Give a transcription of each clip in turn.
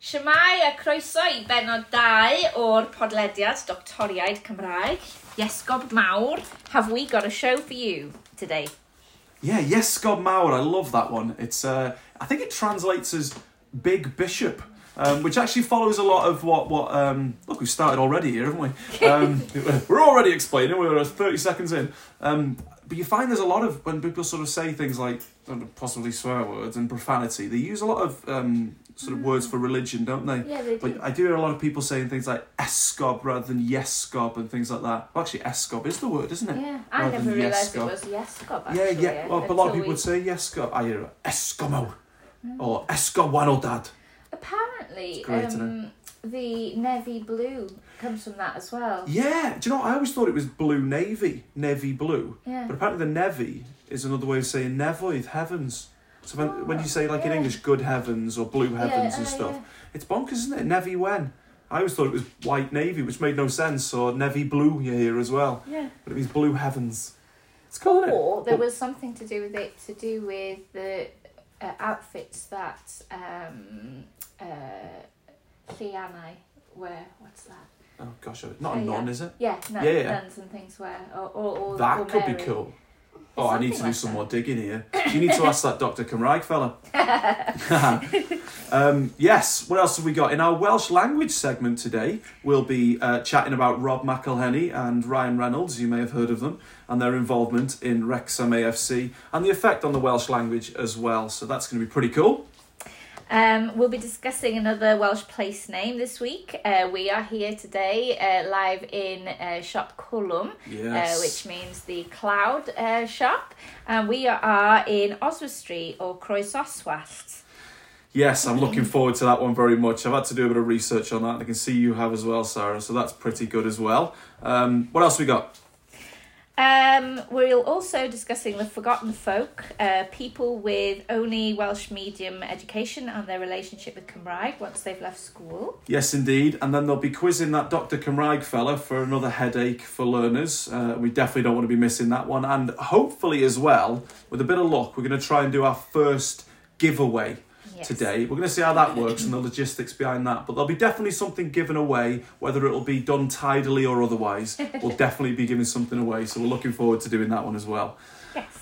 Siamai a croeso i benod 2 o'r podlediad Doctoriaid Cymraeg. Iesgob Mawr, have we got a show for you today? Yeah, yes, God Mauer. I love that one. It's uh, I think it translates as Big Bishop, um, which actually follows a lot of what what. Um, look, we've started already here, haven't we? Um, we're already explaining. We're thirty seconds in. Um, but you find there's a lot of when people sort of say things like I don't know, possibly swear words and profanity. They use a lot of um, sort of words for religion, don't they? Yeah, they do. But I do hear a lot of people saying things like escob rather than yescob and things like that. Well, actually, escob is the word, isn't it? Yeah, I Rather never realised it was Yeah, actually. yeah. Well, a lot of people we- would say Yesco. I hear Eskimo Mm. or Escowanodad. Apparently, It's great, um, the navy blue comes from that as well. Yeah, do you know? I always thought it was blue navy, navy blue, Yeah. but apparently the navy is another way of saying nevoid heavens. So when, when you say like in. English, good heavens or blue heavens Yeah, and uh, stuff, yeah. it's bonkers, isn't it? Navy when. I always thought it was white navy, which made no sense, or navy blue you hear as well, Yeah. but it means blue heavens. It's cool, isn't it? Or there But- was something to do with it to do with the uh, outfits that um, uh, Llianau wear. What's that? Oh gosh, not Oh, a yeah. nun, is it? Yeah, nun, Yeah, yeah. nuns and things wear. Or, or, or, That or could be cool. Oh, I need to do like some that. more digging here. You need to ask that Dr. Cymraeg fella. um, yes, what else have we got? In our Welsh language segment today, we'll be uh, chatting about Rob McElhenney and Ryan Reynolds, you may have heard of them, and their involvement in Wrexham AFC and the effect on the Welsh language as well. So that's going to be pretty cool. Um, we'll be discussing another Welsh place name this week. Uh, we are here today uh, live in uh, Siop Cwlwm, Yes. uh, which means the cloud uh, shop, and we are in Oswestry or Croesoswallt. Yes, I'm looking forward to that one very much. I've had to do a bit of research on that, and I can see you have as well, Sarah, so that's pretty good as well. Um, what else we got? Um, we'll also discussing the forgotten folk, uh, people with only Welsh medium education and their relationship with Cymraeg once they've left school. Yes, indeed. And then they'll be quizzing that Dr. Cymraeg fella for another headache for learners. Uh, we definitely don't want to be missing that one. And hopefully, as well, with a bit of luck, we're going to try and do our first giveaway Yes. today. We're going to see how that works and the logistics behind that. But there'll be definitely something given away, whether it'll be done tidily or otherwise. we'll definitely be giving something away. So we're looking forward to doing that one as well. Yes.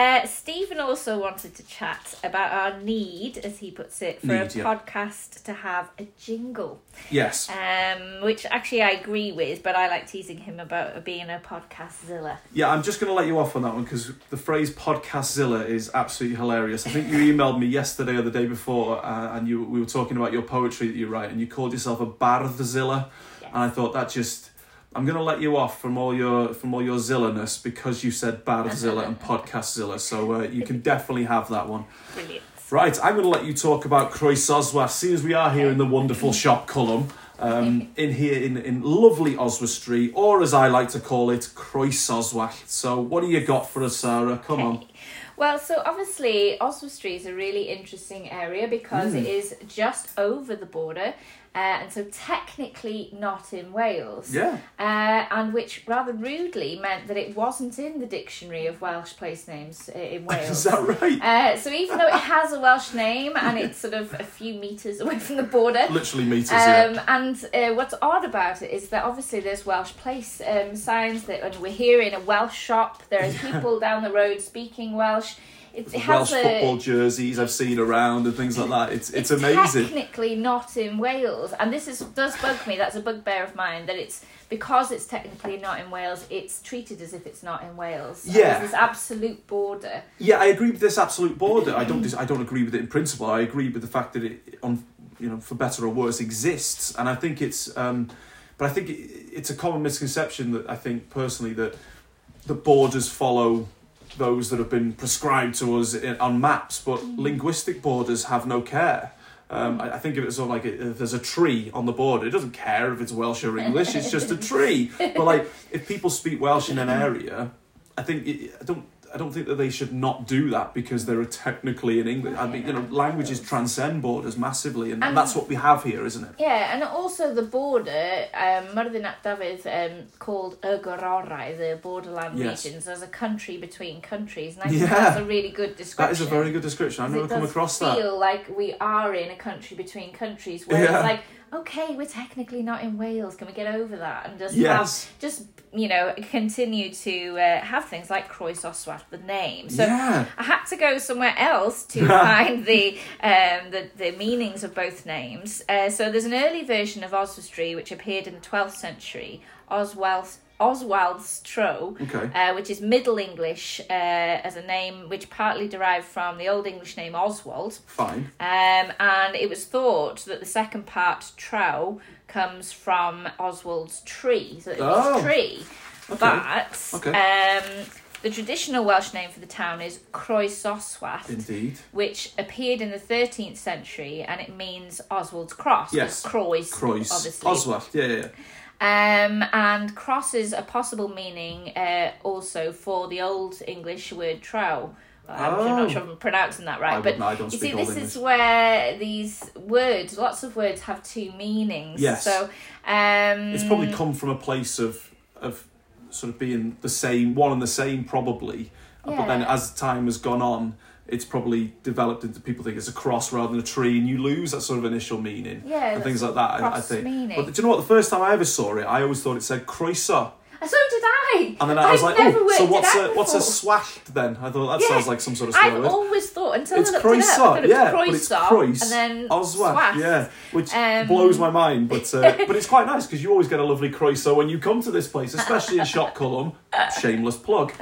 Uh, Stephen also wanted to chat about our need, as he puts it, for a yeah. podcast to have a jingle, Yes. um, which actually I agree with, but I like teasing him about being a podcast zilla. Yeah, I'm just going to let you off on that one because the phrase "podcastzilla" is absolutely hilarious. I think you emailed me yesterday or the day before, uh, and you we were talking about your poetry that you write, and you called yourself a bardzilla, Yes. and I thought that just. I'm going to let you off from all your from all your zillaness because you said bardzilla and podcastzilla, so uh, you can definitely have that one. Brilliant. Right, I'm going to let you talk about Croesoswa, seeing as we are here in the wonderful Siop Cwlwm, um, in here in, in lovely Oswestry, Street, or as I like to call it, Croesoswa. So, what do you got for us, Sarah? Come on. Well, so obviously Oswestry Street is a really interesting area because Mm. it is just over the border, uh, and so technically not in Wales. Yeah. Uh, and which rather rudely meant that it wasn't in the dictionary of Welsh place names uh, in Wales. Is that right? Uh, so even though it has a Welsh name and it's sort of a few meters away from the border, Literally meters, yeah. um, and uh, what's odd about it is that obviously there's Welsh place um, signs that, and we're here in a Welsh shop. There are people down the road speaking Welsh. It, Welsh a, football jerseys I've seen around and things like that. It's it's, it's amazing. Technically not in Wales, and this is does bug me. That's a bugbear of mine that it's because it's technically not in Wales. It's treated as if it's not in Wales. Yeah. there's this absolute border. Yeah, I agree with this absolute border. I don't dis- I don't agree with it in principle. I agree with the fact that it on you know for better or worse exists, and I think it's um, but I think it, it's a common misconception that I think personally that the borders follow those that have been prescribed to us in, on maps, but linguistic borders have no care. Um, I, I think of it sort of like if there's a tree on the border, it doesn't care if it's Welsh or English. It's just a tree. But like if people speak Welsh in an area, I think it, I don't. I don't think that they should not do that because they're technically in English. I mean, you know, languages transcend borders massively, and, And- that's what we have here, isn't it? Yeah, and also the border, um, Myrddin ap Dafydd um, called y Gororau, the borderland Yes. regions, as a country between countries. And I think Yeah. that's a really good description. That is a very good description. I've never come across that. feel like we are in a country between countries where Yeah. it's like, okay, we're technically not in Wales. Can we get over that and just Yes. have, just you know continue to uh, have things like Croesoswallt, the name. So yeah. I had to go somewhere else to find the, um, the the meanings of both names. Uh, so there's an early version of Oswestry which appeared in the 12th century, Oswald Oswald's Trow, Okay. uh, which is Middle English uh, as a name which partly derived from the Old English name Oswald. Fine. Um, and it was thought that the second part, trow, comes from Oswald's tree. So it Oh. tree. Okay. But Okay. um, the traditional Welsh name for the town is Croesoswallt, Indeed. which appeared in the 13th century and it means Oswald's cross. Yes. Croes, Croes. obviously. Oswald. Yeah, yeah, yeah. Um, and cross is a possible meaning uh, also for the Old English word trow. I'm Oh. not sure if I'm pronouncing that right, I but don't you see, this English. is where these words, lots of words, have two meanings. Yes. So, um, It's probably come from a place of of sort of being the same, one and the same, probably. Uh, But then as time has gone on, it's probably developed into people think it's a cross rather than a tree, and you lose that sort of initial meaning. yeah, and things like that. I, I think. meaning. But do you know what? The first time I ever saw it, I always thought it said croeso, so did I. and then I was I've like, "Oh, so what's a what's a swashed then?" I thought that Yeah. sounds like some sort of swear I've word. always thought until It's I looked it up, I it was yeah, but it's croes, and then swast. yeah, which Um, blows my mind, but uh, but it's quite nice because you always get a lovely croeso when you come to this place, especially in Siop Cwlwm. Shameless plug.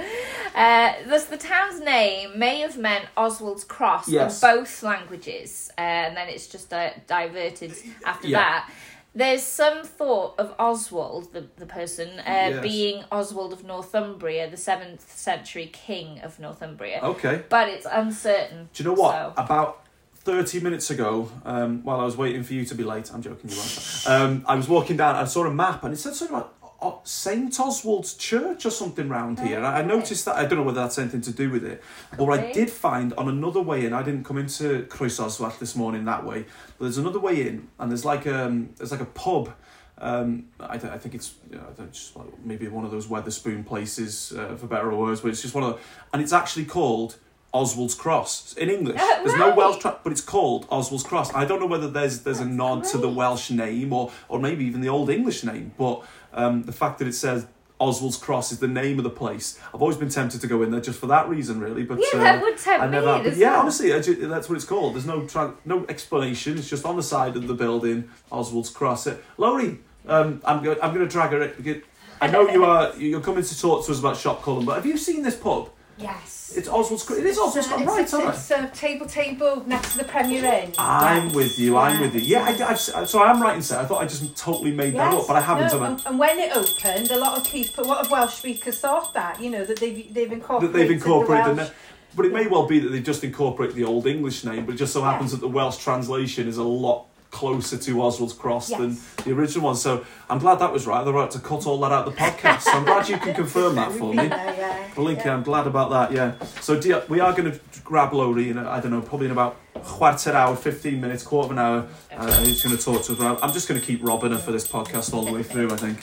Uh, thus, the town's name may have meant Oswald's Cross Yes. in both languages, uh, and then it's just uh, diverted after Yeah. that. There's some thought of Oswald, the, the person, uh, Yes. being Oswald of Northumbria, the 7th century king of Northumbria. Okay. But it's uncertain. Do you know what? So- About 30 minutes ago, um, while I was waiting for you to be late, I'm joking, you weren't. Um, I was walking down, I saw a map, and it said something about St. Oswald's Church or something round here. I I noticed that, I don't know whether that's anything to do with it, but what I did find on another way in, I didn't come into Croesoswallt this morning that way, but there's another way in, and there's like, um, there's like a pub. Um, I, don't- I think it's you know, I don't- just maybe one of those Wetherspoon places, uh, for better or worse, but it's just one of the, and it's actually called Oswald's Cross in English. Uh, There's no. Welsh, tra- but it's called Oswald's Cross. I don't know whether there's there's a That's nod to the. Welsh name or or maybe even the Old English name, but um, the fact that it says Oswald's Cross is the name of the place. I've always been tempted to go in there just for that reason, really. But Yeah, uh, that would tempt I never. me have. But as yeah, well. honestly, I ju- that's what it's called. There's no tra- no explanation. It's just on the side of the building, Oswald's Cross. Uh, Laurie, um, I'm go- I'm going to drag her. in. I know you are. You're coming to talk to us about Siop Cwlwm, but have you seen this pub? Yes. It's Oswald's. It is Oswald's right? it's, aren't I? it's, uh, table table next to the Premier Inn. I'm with you. I'm with you. Yeah, I, I've, so I am right in saying I thought I just totally made that up, but I haven't. No, have and, and when it opened, a lot of people, a lot of Welsh speakers thought that, you know, that they've they've that incorporated, they've incorporated the Welsh. but it may well be that they just incorporate the old English name, but it just so happens that the Welsh translation is a lot closer to Oswald's Cross than the original one. So I'm glad that was right. They're right to cut all that out of the podcast. So I'm glad you can confirm that for me. Yeah, yeah. Blinky, yeah. I'm glad about that, yeah. So dear, we are going to grab Laurie in, I don't know, probably in about quarter hour, 15 minutes, quarter of an hour. Uh, he's going to talk to us. I'm just going to keep robbing her for this podcast all the way through, I think.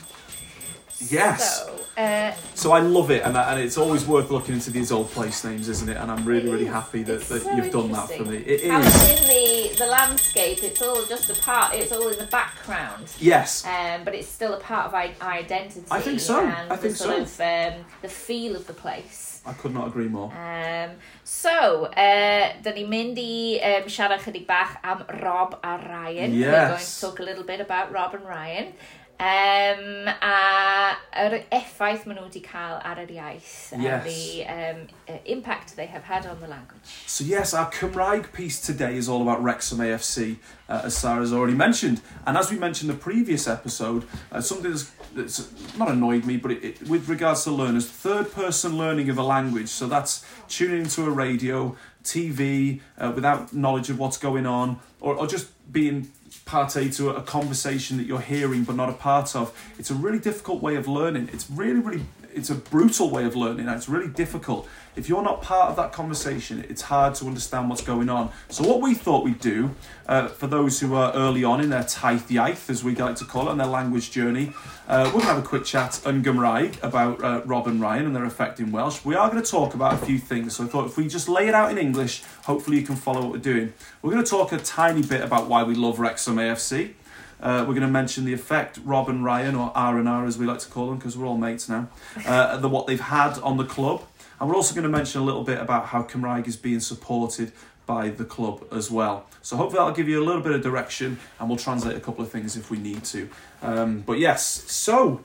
Yes. So, uh, So I love it, and, I- and it's always worth looking into these old place names, isn't it? And I'm really, really happy that, that so you've done that for me. It how is. in the, the landscape, it's all just a part, it's all in the background. Yes. um, but it's still a part of our identity. I think so. And I think the sort so. of um, the feel of the place. I could not agree more. Um, so, uh, da ni'n mynd i um, siarad chydig bach am Rob a Ryan. Yes. We're going to talk a little bit about Rob and Ryan. Um, a yr effaith maen nhw wedi cael ar yr iaith and Yes. the um, impact they have had on the language. So yes, our Cymraeg piece today is all about Wrexham AFC, uh, as Sarah's already mentioned. And as we mentioned in the previous episode, uh, something that's, that's not annoyed me, but it, it, with regards to learners, third-person learning of a language. So that's tuning into a radio, TV, uh, without knowledge of what's going on, or, or just being partay to a conversation that you're hearing but not a part of. It's a really difficult way of learning. It's really, really it's a brutal way of learning and it's really difficult. If you're not part of that conversation, it's hard to understand what's going on. So what we thought we'd do, uh, for those who are early on in their taith iaith, as we like to call it, and their language journey, uh, we're going to have a quick chat yn Gymraeg about uh, Rob and Ryan and their effect in Welsh. We are going to talk about a few things, so I thought if we just lay it out in English, hopefully you can follow what we're doing. We're going to talk a tiny bit about why we love Wrexham AFC. Uh, we're going to mention the effect Rob and Ryan, or R and R as we like to call them, because we're all mates now, uh, the what they've had on the club, and we're also going to mention a little bit about how Cymraeg is being supported by the club as well. So hopefully that'll give you a little bit of direction, and we'll translate a couple of things if we need to. Um, but yes, so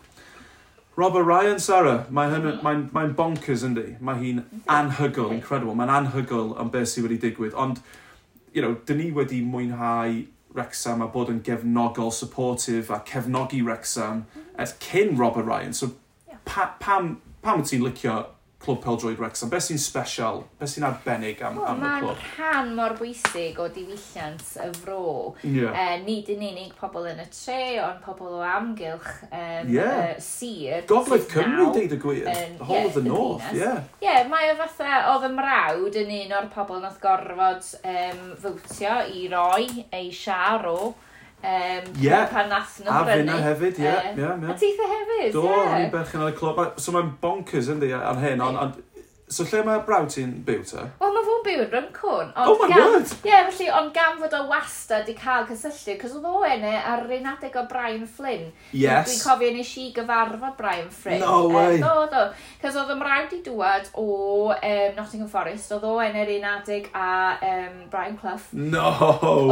Rob a Ryan, Sarah, hyn, mae'n mae bonkers yndi. Mae hi'n anhygol, incredible. Mae'n anhygol am beth sydd wedi digwydd. Ond, you know, dyn ni wedi mwynhau Wrexham a bod yn gefnogol, supportive a cefnogi Wrexham mm -hmm. cyn Robert Ryan. So, yeah. pa, pam, pam wyt ti'n licio clwb peldroed Wrexham. Be sy'n special? Be sy'n arbennig am, well, am y clwb? Mae'n rhan mor bwysig o diwylliant y fro. Yeah. Uh, nid yn unig pobl yn y tre, ond pobl o amgylch um, yeah. uh, sir. Gogledd Cymru, deud y gwir. Um, the whole yeah, of the north, ie. Yeah. yeah, mae o fatha, oedd y mrawd yn un o'r pobl nath gorfod um, fwtio i roi ei siar o Um, yeah. pan nas nhw. A fyna hefyd, ie. Yeah, uh, yeah, yeah. A teithio hefyd, ie. Do, yeah. o'n i'n berchen ar y clwb. So mae'n bonkers, yndi, ar hyn, ond So lle mae brawd ti'n byw ta? Wel, mae fo'n byw yn Rymcwn. Oh my gan, word! Ie, yeah, felly, ond gan fod o wastad i cael cysylltu, cos oedd o ene ar un adeg o Brian Flynn. Yes. Dwi'n cofio nes i gyfarfod Brian Flynn. No way! Um, do, do. Cos oedd ymrawd i dŵad o um, Nottingham Forest, oedd o ene yr un adeg a um, Brian Clough. No!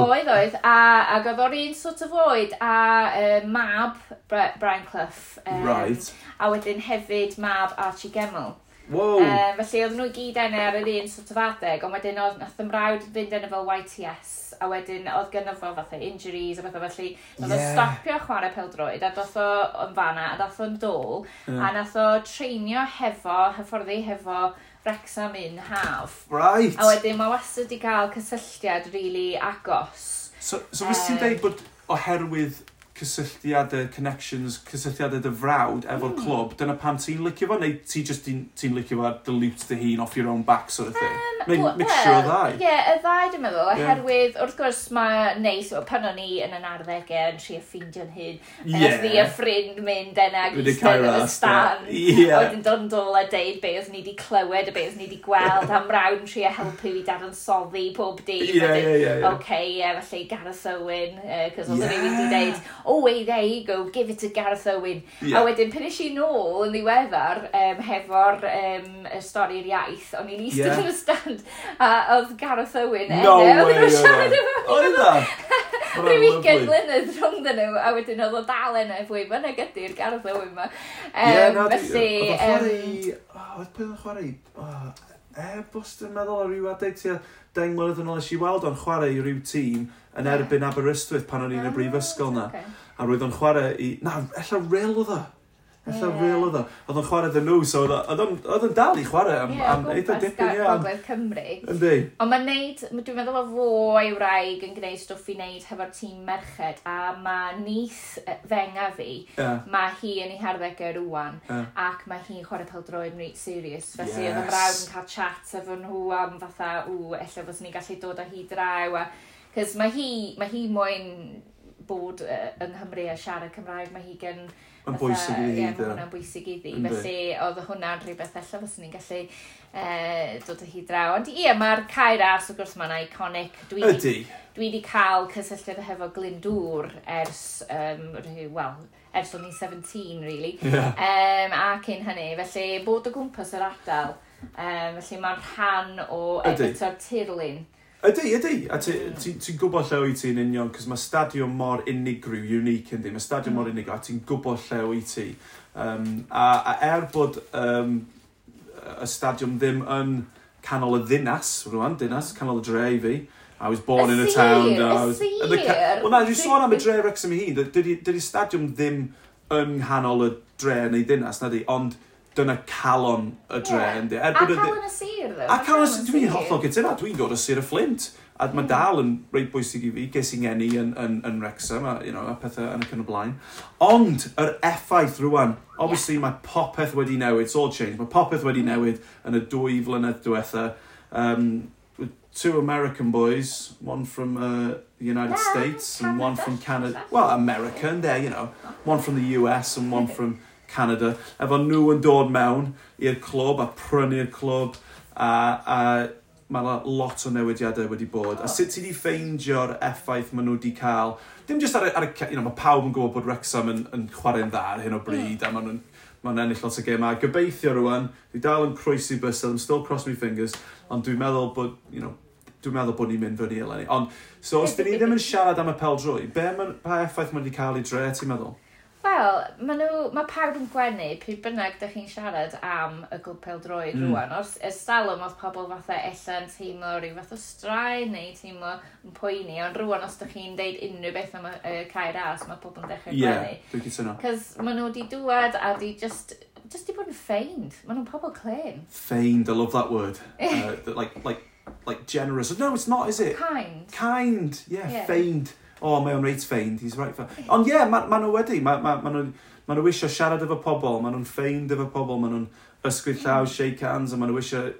Oedd, oedd. A, ac oedd o'r un sort of oed a um, mab Brian Clough. Um, right. A wedyn hefyd mab Archie Gemmell. Wow. Um, felly oedd nhw i gyd enw ar yr un sort of adeg, ond wedyn oedd nath ymrawd fynd enw fel YTS, a wedyn oedd gynno fo fatha injuries a bethau, felly nath yeah. o stopio chwarae peldroed, a doth o yn fanna, a doth o'n dôl, yeah. a nath o treinio hefo, hyfforddi hefo Wrexham in half. Right. A wedyn mae wastad wedi cael cysylltiad rili really agos. So, so um, ti'n dweud bod oherwydd cysylltiadau, connections, cysylltiadau dy frawd efo'r mm. clwb, dyna pam ti'n licio fo, neu ti just ti'n ti licio fo ar dy liwt dy hun off your own back sort of thing? Um, Neu mixture o ddau. Ie, y ddau dwi'n meddwl, oherwydd yeah. wrth gwrs mae neis, o, pan o'n i yn yn arddegau yn trio ffeindio'n hyn, yeah. fi a ffrind mynd yna gyda yn y stan, yeah. a wedyn dod yn dôl a deud be oedd ni wedi clywed a be oedd ni wedi gweld, a mrawd yn trio helpu fi soddi pob dim. Ie, yeah, ie. yeah. OK, yeah, felly Gareth Owen, cos oedd yeah. wedi deud, oh, hey, there you go, give it to Gareth Owen. Yeah. A wedyn, pen eisiau nôl yn ddiweddar, um, hefo'r um, stori'r iaith, o'n i'n eistedd yeah. yn y stan Ireland. A oedd Gareth Owen no enw. Oedd nhw'n siarad e. efo. Oedd e? na? Rwy'n weekend blynedd rhwng dyn nhw, a wedyn oedd o dal enw fwy fyna gyda'r Gareth Owen ma. Um, yeah, na, felly... Oedd o chwarae... Oedd pwy'n chwarae... E, bos dwi'n meddwl ar ryw adeg tua deng mlynedd yn ôl eisiau weld o'n chwarae i ryw tîm yn erbyn Aberystwyth pan o'n i'n y ah, brifysgol na. Okay. A roedd o'n chwarae i... Na, ella rel oedd o. Eitha yeah. real oedd o. Oedd o'n chwarae dyn nhw, so oedd o'n dal i chwarae am, yeah, am eitha dipyn ia. Gogledd Cymru. Yndi. Ond mae'n neud, dwi'n meddwl o fo ei wraig yn gwneud stwff i wneud hefo'r tîm merched, a mae nith e, fenga fi, yeah. mae hi yn ei harddegau rwan, yeah. ac mae hi'n chwarae pel droed yn reit serious. Felly yes. oedd y brawd yn cael chat efo nhw am fatha, ww, efallai fos ni'n gallu dod â hi draw. A... Cys mae hi, mae hi moyn bod uh, yng Nghymru a siarad Cymraeg, mae hi gen Mae'n bwysig i ddi. Ie, mae hwnna'n bwysig iddi. ddi. Felly, oedd hwnna'n rhywbeth allan fyswn ni'n gallu uh, dod o hi draw. Ond ie, mae'r cair as, wrth gwrs, mae'n iconic. Dwi Ydy. Dwi wedi cael cysylltiad hefo Glyndŵr ers, um, wel, ers o'n i'n 17, really. Yeah. Um, a cyn hynny, felly bod o gwmpas yr ardal. Um, felly mae'n rhan o Edito'r Tirlun. Ydy, ydy. A ti'n ti, ti gwybod lle wyt ti'n union, cos mae stadiwm mor unigryw, unique yndi. Mae stadiwm mm. mor unigryw, a ti'n gwybod lle wyt ti. Um, a, a er bod um, y stadiwm ddim yn canol y ddinas, rwan, dinas, canol y dre i fi, I was born a in a town. Y was, sir! Y sir! Wel na, dwi'n sôn am y dre Wrexham i hun, dydy stadiwm ddim yng nghanol y dre neu dinas, na di, ond dyna calon y dre. Yeah. Ynddi. Er a calon y sir, ddo. A calon y sir, dwi'n hollol gyda, dwi'n dod y sir y Flint. A mm. mae dal yn reit bwysig i fi, ges i'n geni yn, yn, yn Wrexham a, you know, a pethau yn y cyn y blaen. Ond, yr effaith rwan, obviously yeah. mae popeth wedi newid, it's all changed, mae popeth wedi mm. newid yn y dwy flynedd diwetha. Um, two American boys, one from uh, the United yeah, States Canada, and one from Canada. Well, American, there, you know, one from the US and one from Canada, efo nhw yn dod mewn i'r clwb a prynu'r clwb a, a mae yna lot o newidiadau wedi bod. A sut ti wedi ffeindio'r effaith maen nhw wedi cael? Dim jyst ar y... Ar y you know, mae pawb yn gwybod bod Wrexham yn, yn chwarae'n dda ar hyn o bryd, mm. a maen nhw'n maen ennill lot o gemau. Gobeithio rwan, dwi dal yn croesi bysel, I'm still cross my fingers, ond dwi'n meddwl bod, you know, dwi'n meddwl bod ni'n mynd fyny eleni. Ond, so os dyn ni ddim yn siarad am y pel drwy, be, ma, pa effaith mae wedi cael ei dre, ti'n meddwl? Wel, mae nhw, mae pawb yn gwenu pryd bynnag da chi'n siarad am y glwb peldroed mm. rwan. Os ers salwm oedd pobl fatha ella'n teimlo rhyw fath o straen neu teimlo yn poeni, ond rwan os da chi'n deud unrhyw beth am y uh, cair as, mae pobl yn dechrau yeah, gwenu. Ie, dwi'n cytuno. Cos maen nhw wedi dŵad a di just just di bod yn feind. Maen nhw'n pobl clen. Feind, I love that word. uh, like, like, like generous. No, it's not, is it? Kind. Kind, yeah, yeah. feind o, oh, mae o'n reit ffeind, he's right ffeind. Ond ie, yeah, maen ma nhw wedi, maen ma, ma nhw ma nhw eisiau siarad efo pobl, maen nhw'n ffeind efo pobl, maen nhw'n ysgwyd llaw, hmm. shake hands, a maen nhw eisiau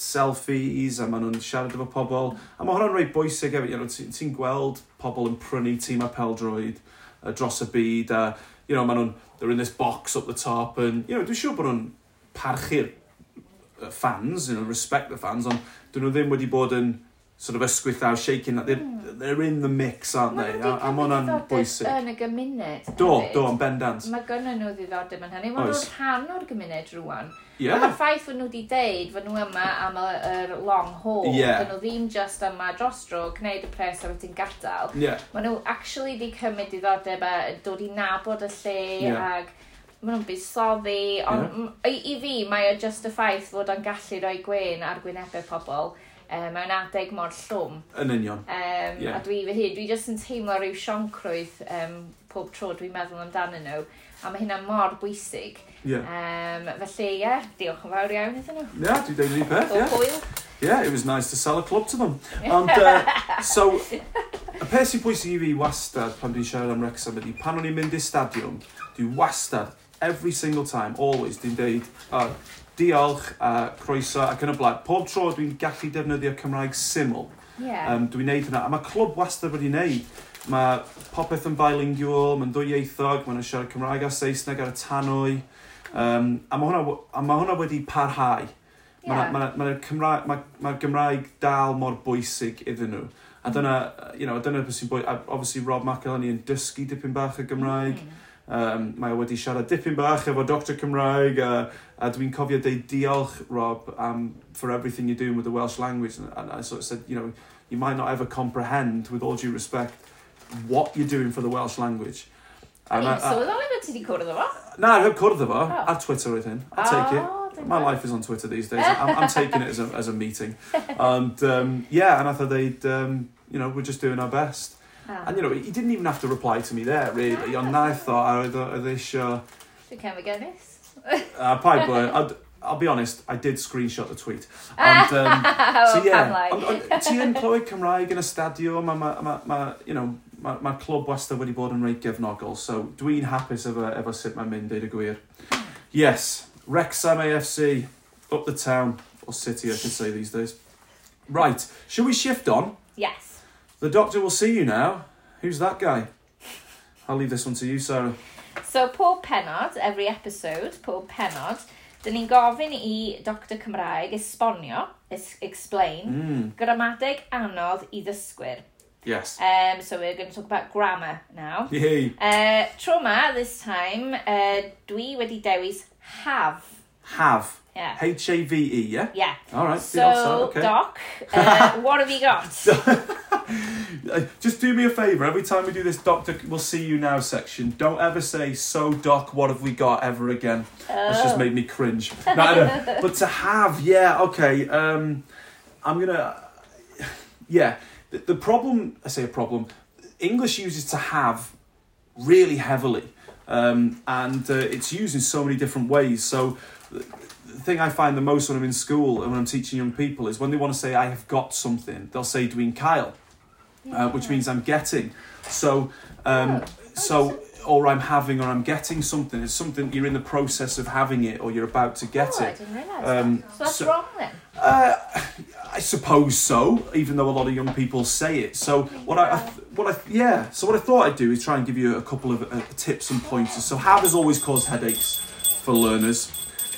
selfies, a maen nhw'n siarad efo pobl. A mae hwnna'n reit bwysig efo, you know, ti'n ti gweld pobl yn prynu tîm a peldroed uh, dros y byd, a, you know, maen nhw'n, they're in this box up the top, and, you know, dwi'n siŵr bod nhw'n parchu'r fans, you know, respect the fans, ond dyn nhw ddim wedi bod yn, sort of ysgwyth ysgwythaw, shaking, they're, mm. they're in the mix, aren't they? A mae hwnna'n bwysig. yn y gymuned. Do, hefyd. do, yn bendant. Mae gynnyn nhw ddiddordeb yn hynny. Mae nhw'n rhan o'r gymuned rwan. Yeah. Mae'r ffaith fod nhw wedi deud fod nhw yma am y, yr long haul. Yeah. Fod nhw ddim just yma dros dro, gwneud y pres a wedyn gadael. Yeah. Mae nhw actually wedi cymryd diddordeb a dod i nabod y lle yeah. ag Mae nhw'n buddsoddi, ond yeah. i, i fi mae o just y ffaith fod o'n gallu rhoi gwein ar gwynebau pobl um, mewn adeg mor llwm. Yn union. Um, yeah. A dwi fy hyn, dwi jyst yn teimlo rhyw sioncrwydd um, pob tro dwi'n meddwl amdanyn nhw, a mae hynna mor bwysig. Yeah. Um, felly, ie, yeah, diolch yn fawr iawn iddyn nhw. Ie, yeah, dwi'n deud rhywun beth, ie. Yeah. Hwyl. Yeah, it was nice to sell a club to them. And, uh, so, y peth sy'n bwysig i fi wastad pan dwi'n siarad am Wrexham ydy, pan o'n i'n mynd i'r stadiwm, dwi wastad, every single time, always, dwi'n deud, oh, diolch a croeso ac yn y blaen. Pob tro dwi'n gallu defnyddio Cymraeg syml. Yeah. Um, dwi'n neud hynna. A mae clwb wastad wedi wneud. Mae popeth yn bilingual, mae'n ddwyieithog, mae'n siarad Cymraeg a Saesneg ar y tanwy. Um, a mae hwnna, a ma hwnna wedi parhau. Mae'r yeah. ma, ma, ma Cymraeg, ma, ma Gymraeg dal mor bwysig iddyn nhw. A dyna, you know, dyna beth sy'n bwysig. Obviously, Rob McElhenney yn dysgu dipyn bach o Gymraeg. Mm. Um, mae wedi siarad dipyn bach efo Dr Cymraeg a, a dwi'n cofio deud diolch, Rob, um, for everything you're doing with the Welsh language. And, and I sort of said, you know, you might not ever comprehend, with all due respect, what you're doing for the Welsh language. Dwi'n I- I- sylweddoli bod ti wedi cwrdd efo. Na, I've cwrdd efo, Oh. ar Twitter with him. I'll take it. Oh, My life is on Twitter these days. I'm, I'm taking it as a, as a meeting. And um, yeah, and I thought they'd, um, you know, we're just doing our best. Ah. And you know, he didn't even have to reply to me there, really. Ond na i thought, oedd oedd eisiau... Dwi'n cefn gynnus. Uh, pai blur. I'd, I'll be honest, I did screenshot the tweet. And, um, so Oh, yeah, pamlau. ond, ond, ti yn clywed Cymraeg yn y stadiwm, mae, ma, ma, you know, mae ma clwb wastad wedi bod yn reit gefnogol, so dwi'n hapus efo, efo sut mae'n mynd, deud y gwir. Yes, Wrexham AFC, up the town, or city I should say these days. Right, shall we shift on? Yes. The doctor will see you now. Who's that guy? I'll leave this one to you, Sarah. So, pob penod, every episode, pob penod, dyn ni'n gofyn i Dr Cymraeg esbonio, es explain, Mm, gramadeg anodd i ddysgwyr. yes. Um, so we're going to talk about grammar now. Yay. Uh, trauma, this time, uh, dwi wedi dewis have. Have. Yeah. H-A-V-E, yeah? Yeah. All right. So, okay. Doc, uh, what have you got? Uh, Just do me a favour. Every time we do this Doctor We'll See You Now section, don't ever say, So, Doc, what have we got ever again? That's just Oh. made me cringe. No. But to have, yeah, okay. Um, I'm going to. Yeah. The, the problem, I say a problem, English uses to have really heavily. Um, and uh, it's used in so many different ways. So, thing I find the most when I'm in school and when I'm teaching young people is when they want to say I have got something, they'll say dwi'n cael, uh, which means I'm getting. So, um, so or I'm having or I'm getting something. It's something you're in the process of having it or you're about to get Oh, I it. Um, that. So that's so- wrong then. Uh, I suppose so, even though a lot of young people say it. So what I, I what I yeah. So what I thought I'd do is try and give you a couple of uh, tips and pointers. So have has always caused headaches for learners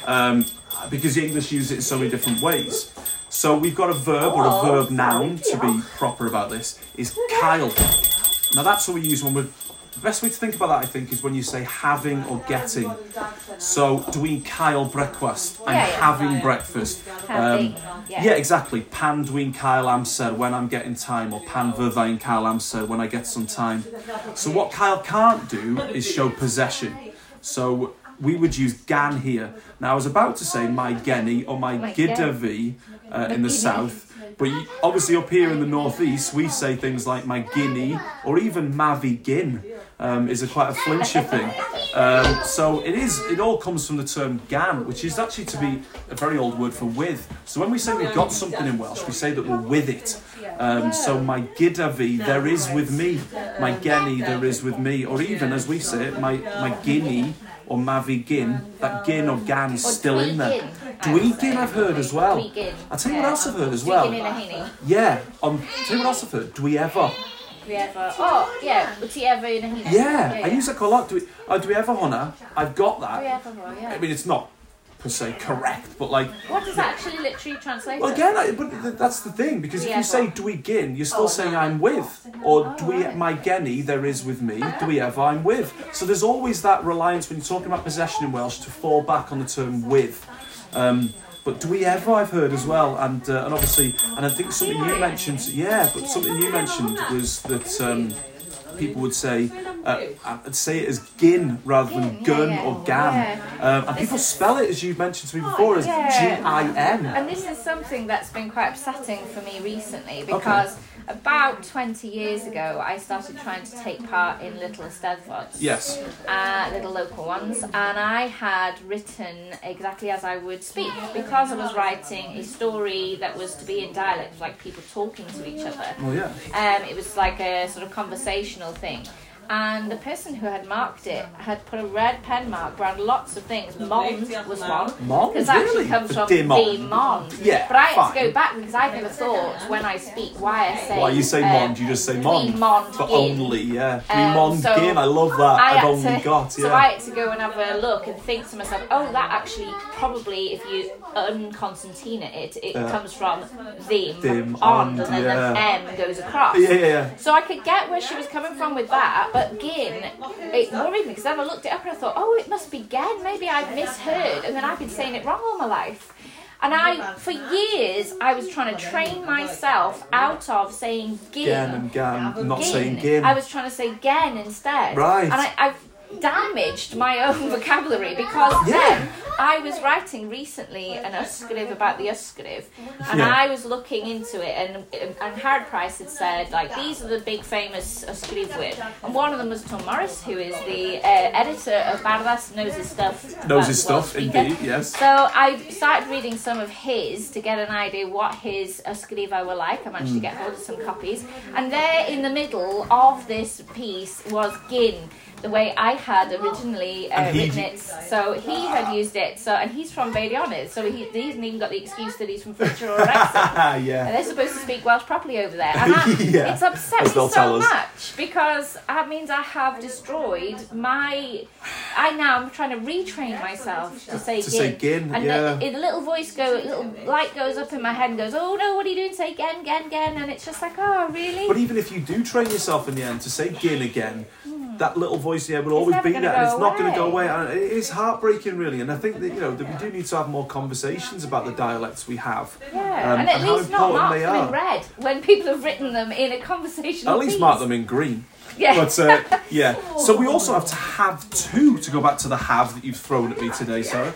um, because the English use it in so many different ways. So we've got a verb or a Oh, verb noun to be proper about this is cael. Now that's what we use when we're. The best way to think about that, I think, is when you say having or getting. So, doing cael breakfast. Yeah. having breakfast. Um, yeah. exactly. Pan dwi'n cael amser when I'm getting time, or pan fyddai'n cael amser when I get some time. So what cael can't do is show possession. So we would use gan here. Now I was about to say my genny or my fi uh, in the south. But obviously up here in the northeast, we say things like my guinea or even mavi gin um, is a quite a flincher thing. Um, so it is. It all comes from the term gan, which is actually to be a very old word for with. So when we say we've got something in Welsh, we say that we're with it. Um, so my gyda fi, there is with me. My genny, there is with me. Or even as we say it, my my guinea or mavi gin. That gin or gan is still in there. would Dweegin. I've heard as well. I'll tell you what else I've heard as well. in a hinny. Yeah, um, tell you what else I've heard. Do we ever? Dwi ever. Oh, yeah. Wyt ti ever in a hinny? Yeah, I use that quite a lot. Do we, uh, do we ever honna? I've got Dwi that. ever, yeah. I mean, it's not per se correct, but like, What does that actually literally translate well, again, I, but th- that's the thing because if you say do we gin, you're still saying I'm with, or do we my genny there is with me. Do we ever I'm with. So there's always that reliance when you're talking about possession in Welsh to fall back on the term with. Um, but do we ever? I've heard as well, and uh, and obviously, and I think something you mentioned. Yeah, but something you mentioned was that um, people would say uh, uh, say it as gin rather than gun or gan, um, and people spell it as you've mentioned to me before as G. I N. And this is something that's been quite upsetting for me recently because about 20 years ago I started trying to take part in little Eisteddfods. Yes. uh, little local ones, and I had written exactly as I would speak because I was writing a story that was to be in dialect, like people talking to each other. Well, yeah. Um, it was like a sort of conversational thing. And the person who had marked it had put a red pen mark around lots of things. Mond was one. Mond, Because that actually really? comes The from dim on. the Mond. Yeah, But I had fine. to go back because I've never thought when I speak why I say. Why you say um, mond, you just say mond. mond But only, yeah. We Um, mond so gin, I love that. I I've only to, got, So. I had to go and have a look and think to myself, oh, that actually probably, if you unconcertina it, it Yeah. comes from them, Dim, on, and then yeah. the M goes across. Yeah, yeah, yeah. So I could get where she was coming from with that, but gin, it worried me because then I looked it up and I thought, oh, it must be gen. Maybe I've misheard, and then I've been saying it wrong all my life. And I, for years, I was trying to train myself out of saying gin. Gan and gan, not saying gin. I was trying to say gen instead. Right. And I, I've damaged my own vocabulary because then I was writing recently an ysgrif about the ysgrif and Yeah. I was looking into it and and Howard Price had said like these are the big famous ysgrifwyr and one of them was Tom Morris who is the uh, editor of Barddas knows his stuff Knows his stuff, indeed, yes. So I started reading some of his to get an idea what his Ysgrifa were like. I managed to get hold of some copies. And there in the middle of this piece was Gin, the way I had originally uh, written it. So he had used it. So And he's from Meirionnydd, so he, he hasn't even got the excuse that he's from Flintshire or. And yeah. they're supposed to speak Welsh properly over there. And that, Yeah, it's upset me so much because that means I have destroyed my. I now I'm trying to retrain myself to say To gin. say gin, and yeah. the, the little voice go, a little light goes up in my head and goes, "Oh no, what are you doing? Say gen, gin, gen," and it's just like, "Oh really?" But even if you do train yourself in the end to say gin again, that little voice here will always be there, and it's not going to go away. And it is heartbreaking, really. And I think that you know that we do need to have more conversations about the dialects we have. yeah, um, and at and how least not important mark they them in red when people have written them in a conversational. At least piece. mark them in green. Yeah. But uh, yeah, so we also have to have to to go back to the have that you've thrown at me today, Sarah.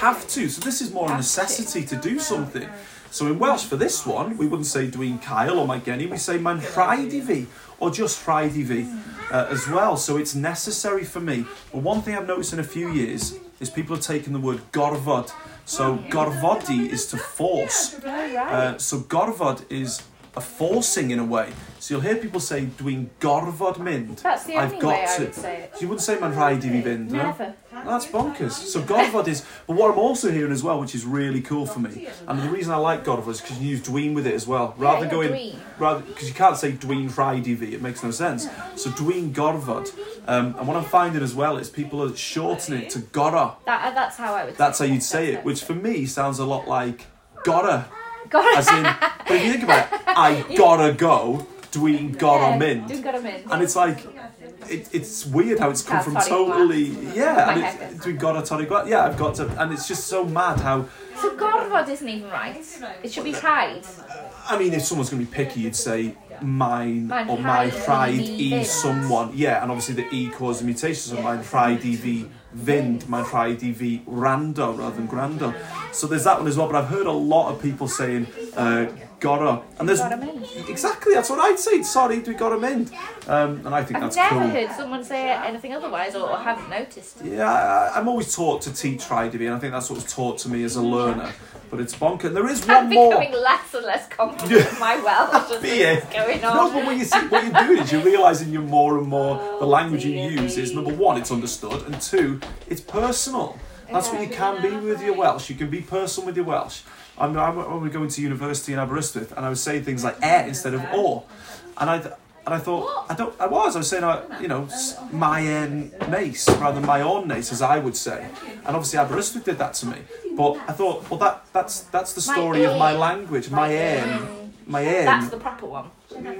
have to. So this is more a necessity to do something. So in Welsh for this one, we wouldn't say dwi'n cael or my Genny, we say i fi or just i fi uh, as well. So it's necessary for me. But one thing I've noticed in a few years is people have taken the word gorfod. So gorfodi is to force. Uh, so gorfod is a forcing in a way. So you'll hear people say, dwi'n gorfod mynd. That's the I've only got way I to. would say it. So you wouldn't say mae'n rhaid i fi fynd, no? Never. That's bonkers. So Gorfod is, but what I'm also hearing as well, which is really cool for me, and the reason I like Gorfod is because you use dween with it as well, rather than going, dween. rather because you can't say dween Friday V, it makes no sense. So dween Gorfod, um, and what I'm finding as well is people are shortening it to Gora. That, uh, that's how I would That's say how you'd say it, which for me sounds a lot like gotta, God, as in. But if you think about it, I gotta go, dween gotta mind. You've got him in. And it's like, it, it's weird how it's come from totally, yeah, and it's, we got a Tony Gwa- yeah, I've got to, and it's just so mad how, So Gorfod isn't even right. It should be Hyde. I mean, if someone's going to be picky, you'd say mine Mine or my rhaid pride e someone, yeah, and obviously the e causes mutations, so mine pride i fi fynd, mine pride i fi rando rather than grando. So there's that one as well, but I've heard a lot of people saying, uh, gotta, and there's, Got him in. exactly, that's what I'd say, sorry, we got him in. Um, and I think I've that's never cool. heard someone say anything otherwise or, or haven't noticed. Yeah, I, I'm always taught to teach Friday, and I think that's what was taught to me as a learner. But it's bonkers. There is one I'm more. becoming less and less confident in my Welsh as Be is going No, on. but when you see what you're doing is you're realising you're more and more the language you use is number one, it's understood, and two, it's personal. That's what you can be with your Welsh. You can be personal with your Welsh. I'm, I'm, when we going to university in Aberystwyth, and I was saying things like air instead of "or," and I and I thought I don't. I was. I was saying, uh, you know, my own nace rather than my own nace, as I would say. And obviously Aberystwyth did that to me. But I thought, well, that that's that's the My story of my language. My own, my. That's the proper one.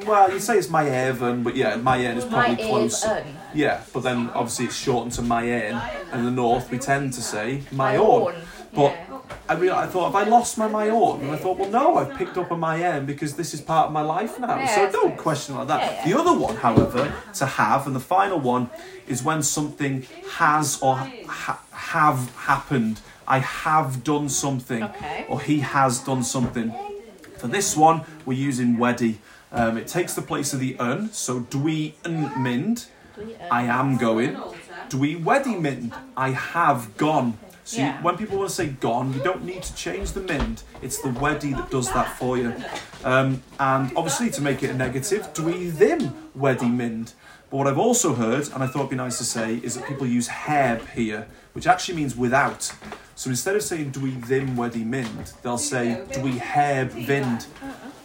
Well, you say it's my Evan, but yeah, my is probably My close. own. Yeah, but then obviously it's shortened to my and in the north we tend to say my, My own. own, But yeah. I real I thought, have I lost my my own? And I thought, well, no, I've picked up a my own because this is part of my life now. So don't question like that. The other one, however, to have, and the final one is when something has or ha- have happened. I have done something, Okay. or he has done something. For this one, we're using weddy. Um, it takes the place of the un, so dwi yn mynd, I am going. Dwi wedi mynd, I have gone. So you- when people want to say gone, you don't need to change the mynd. It's the wedi that does that for you. Um, and obviously, to make it a negative, dwi ddim wedi mynd. But what I've also heard, and I thought it'd be nice to say, is that people use heb here, which actually means without. So instead of saying dwi ddim wedi mynd, they'll say dwi heb vind.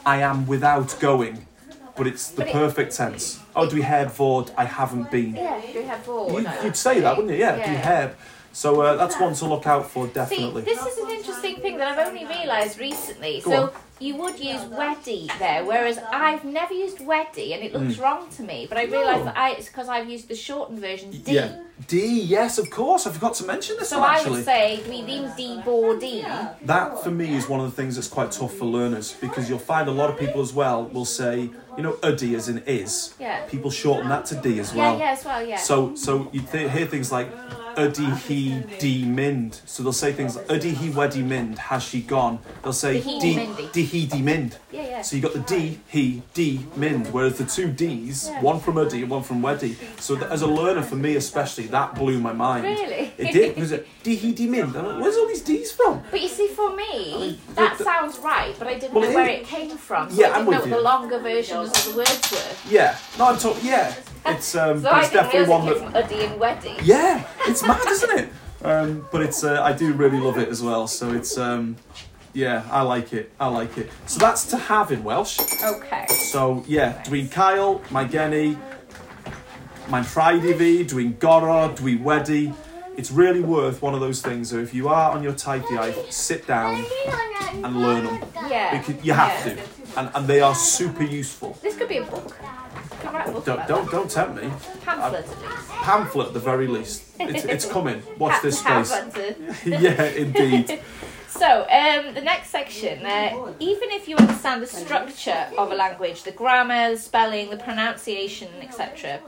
I am without going. But it's the But it- perfect tense. Oh, dwi heb fod, I haven't been. Yeah, you have four. You, no. you'd say that, wouldn't you? Yeah, Yeah. dwi heb. So uh, that's one to look out for, definitely. See, this is an interesting thing that I've only realised recently. Go so on. You would use weddy there, whereas I've never used weddy, and it looks Mm. wrong to me. But I realise that I, it's because I've used the shortened version D. Yeah. D, yes, of course. I forgot to mention this So one I actually. would say ddim D bo D. That for me is one of the things that's quite tough for learners because you'll find a lot of people as well will say, you know, uddy as in is. Yeah. People shorten that to D as well. Yeah, yeah, as well, yeah. So, so you th- hear things like Ydy he d mind. So they'll say things like hi wedi mind. has she gone? They'll say Di hi di, di mynd. Di hi di mynd. yeah, yeah. So you got the D, he, D, mind, whereas the two D's, one from Uddy and one from Weddy. So th- as a learner, for me especially, that blew my mind. Really? It did, because it, D, he, D, mind. I'm like, where's all these D's from? But you see, for me, mean, that the- sounds right, but I didn't Well, know it where it came from. So Yeah, I I'm didn't know with what you. the longer versions of the words were. Yeah, no, I'm talking, yeah. It's, um, So but I it's definitely one that, from Uddy and Weddy. yeah, it's mad, isn't it? Um, but it's, uh, I do really love it as well. So it's, um, yeah, I like it. I like it. So that's to have in Welsh. Okay. So yeah, dwi'n cael, mae gen i, mae'n rhaid i fi, dwi'n goro, dwi wedi. It's really worth one of those things. So if you are on your taith iaith, sit down and learn them. Yeah. Because you have yeah. to, and, and they are super useful. This could be a book. You can write a book Don't don't don't tempt me. Pamphlet at uh, least. Pamphlet at the very least. It's, it's coming. Watch this space. yeah, indeed. So, um, the next section, uh, even if you understand the structure of a language, the grammar, the spelling, the pronunciation, etc.,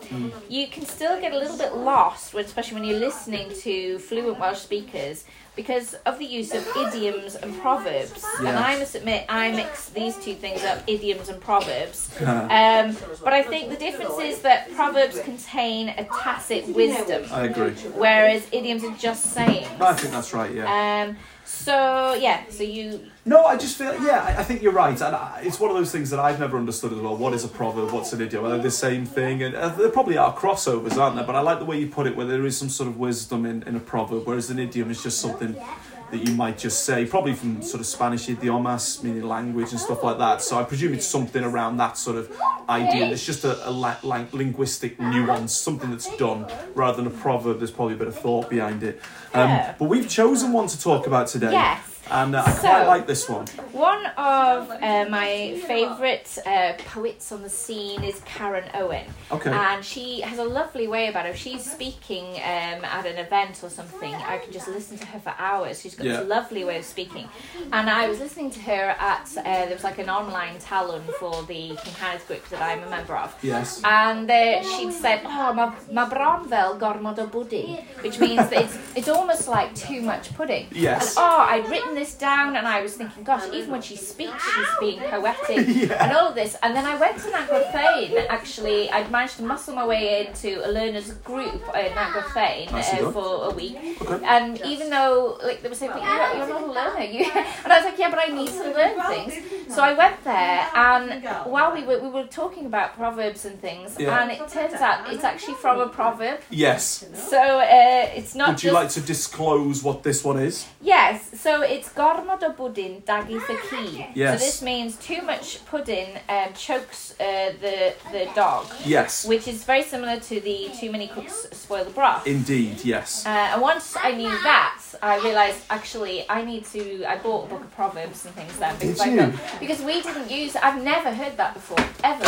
you can still get a little bit lost, when, especially when you're listening to fluent Welsh speakers, because of the use of idioms and proverbs. And I must admit, I mix these two things up, idioms and proverbs. Um, but I think the difference is that proverbs contain a tacit wisdom, I agree. whereas idioms are just sayings. I think that's right. Yeah. Um, so yeah, so you No, I just feel yeah. I, I think you're right, and I, it's one of those things that I've never understood as well. What is a proverb? What's an idiom? Are they the same thing? And uh, there probably are crossovers, aren't there? But I like the way you put it, where there is some sort of wisdom in, in a proverb, whereas an idiom is just something that you might just say, probably from sort of Spanish idiomas, meaning language and stuff like that. So I presume it's something around that sort of idea. It's just a, a la- lang- linguistic nuance, something that's done, rather than a proverb. There's probably a bit of thought behind it. Um, Yeah. But we've chosen one to talk about today. Yes. And uh, I So- quite like this one. One of uh, my favourite uh, poets on the scene is Karen Owen. Okay. And she has a lovely way about her. If she's speaking um, at an event or something, I can just listen to her for hours. She's got Yeah. this lovely way of speaking. And I was listening to her at, uh, there was like an online Talwrn for the Kincaid group that I'm a member of. Yes. And uh, she'd said, oh, ma, ma gormod o pudding, which means that it's, it's almost like too much pudding. Yes. And, oh, I'd written this down and I was thinking, gosh, even when she speaks, she's being poetic Yeah. and all of this. And then I went to Nant Gwrtheyrn, actually, I'd managed to muscle my way into a learners group at Nant Gwrtheyrn Nicely uh, for a week. Okay. And even though, like, they were saying, but you're, you're not a learner. You, and I was like, yeah, but I need to learn things. So I went there, and while we were, we were talking about proverbs and things, Yeah. and it turns out it's actually from a proverb. Yes. So uh, it's not Would you just like to disclose what this one is? Yes, so it's gormod o pudding dagis the key. Yes. So this means too much pudding um, chokes uh, the the dog, Yes. which is very similar to the too many cooks spoil the broth. Indeed, yes. Uh, and once I knew that, I realised actually I need to. I bought a book of proverbs and things then because Did I you? thought- because we didn't use. I've never heard that before ever.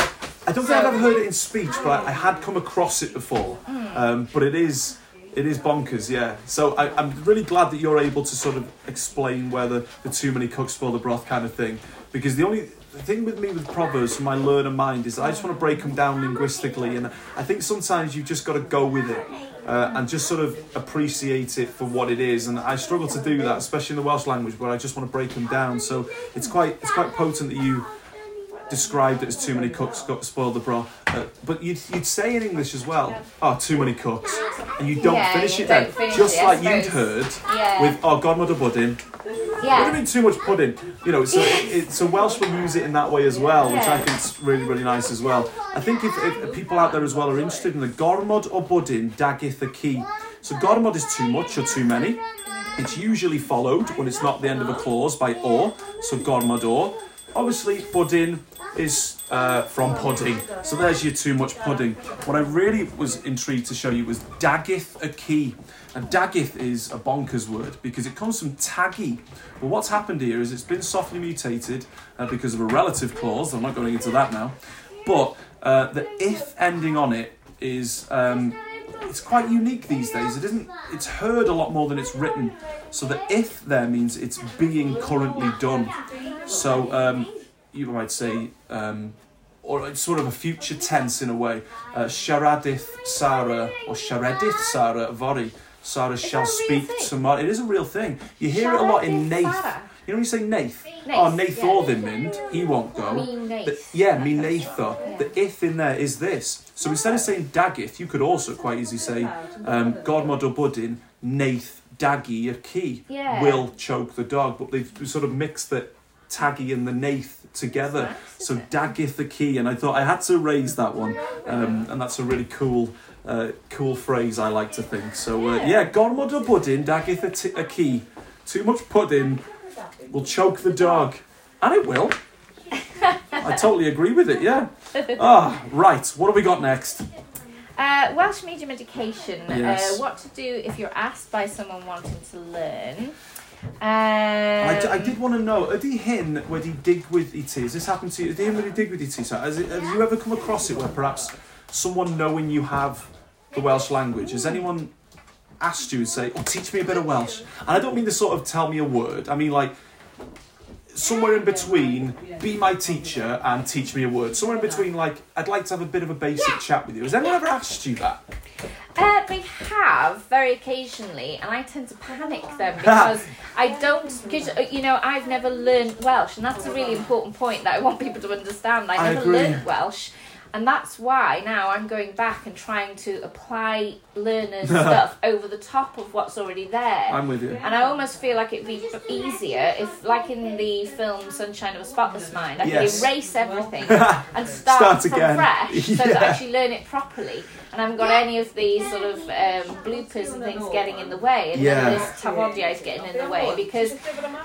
I don't think I've ever heard it in speech, but I, I had come across it before. Hmm. Um, but it is. It is bonkers, yeah. So I, I'm really glad that you're able to sort of explain where the, the too many cooks spoil the broth kind of thing. Because the only the thing with me with proverbs from my learner mind is I just want to break them down linguistically, and I think sometimes you've just got to go with it uh, and just sort of appreciate it for what it is. And I struggle to do that, especially in the Welsh language, where I just want to break them down. So it's quite it's quite potent that you described it as too many cooks got spoiled the broth. Uh, but you'd, you'd say in English as well, oh, too many cooks. And you don't Yeah, finish you it then. don't finish Just it, like you'd heard Yeah. with, oh, godmother pudding. Would have been too much pudding. You know, so, it, so Welsh will use it in that way as well, which I think is really, really nice as well. I think if, if people out there as well are interested in the gormod or budding, dagith the key. So gormod is too much or too many. It's usually followed when it's not the end of a clause by or, so gormod or. Obviously, budding is uh, from pudding, so there's your too much pudding. What I really was intrigued to show you was dagith a key. And daggith is a bonkers word because it comes from taggy. But what's happened here is it's been softly mutated uh, because of a relative clause. I'm not going into that now. But uh, the if ending on it is um, it's quite unique these days. It isn't. It's heard a lot more than it's written. So the if there means it's being currently done. So um, you might say, um, or it's sort of a future tense in a way. Uh, Sharadith Sarah or Sharadith Sarah Vori. Sarah shall that a real speak tomorrow. It is a real thing. You hear it a lot in Nath. You know when you say Nath? Nath, Oh, Nath yeah. or the Mind. He won't go. Me Nath. The- yeah, me Natha. The if in there is this. So instead of saying Daggith, you could also quite easily say um, Godmod or Buddin, Nath, Daggy, a key Yeah. will choke the dog. But they've sort of mixed the Taggy and the Nath together. So Daggith the key. And I thought I had to raise that one. Um, and that's a really cool. Uh, cool phrase I like to think. So uh, yeah, Gormod or Buddin, Daggith a, t- a key. Too much pudding will choke the dog. And it will. I totally agree with it, yeah. Ah, right. What have we got next? Uh, Welsh medium education. Yes. Uh, what to do if you're asked by someone wanting to learn. Um, I, d- I did want to know, ydy hyn wedi digwydd i ti? Has this happened to you? Ydy hyn wedi digwydd i ti? So has it, have you ever come across it where perhaps someone knowing you have the Welsh language, has anyone asked you and say, "Oh, teach me a bit of Welsh," and I don't mean to sort of tell me a word. I mean like somewhere in between, be my teacher and teach me a word. Somewhere in between, like I'd like to have a bit of a basic chat with you. Has anyone ever asked you that? Uh, they have very occasionally, and I tend to panic them because I don't. Because you know, I've never learned Welsh, and that's a really important point that I want people to understand. I I never learned Welsh, and that's why now I'm going back and trying to apply learners stuff over the top of what's already there. I'm with you. And I almost feel like it'd be easier if, like in the film Sunshine of a Spotless Mind, I Yes. could erase everything and start, Start from again. fresh so that I actually learn it properly. And I haven't got any of these sort of um, bloopers and things getting in the way, and Yeah. this tavodiai is getting in the way because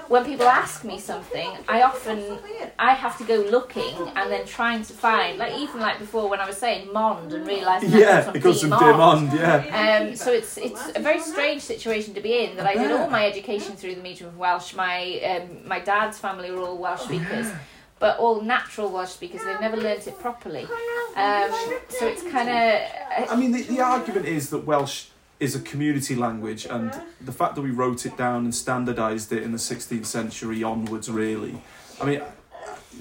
when people ask me something, I often I have to go looking and then trying to find, like even like before when I was saying Mond and realising that Yeah, from it goes from Demond. Demond, yeah. Um, so it's it's a very strange situation to be in. That I did all my education through the medium of Welsh. My um, my dad's family were all Welsh speakers, but all natural Welsh speakers. They've never learnt it properly. Um, so it's kind of I mean, the, the argument is that Welsh is a community language, and the fact that we wrote it down and standardised it in the 16th century onwards, really. I mean,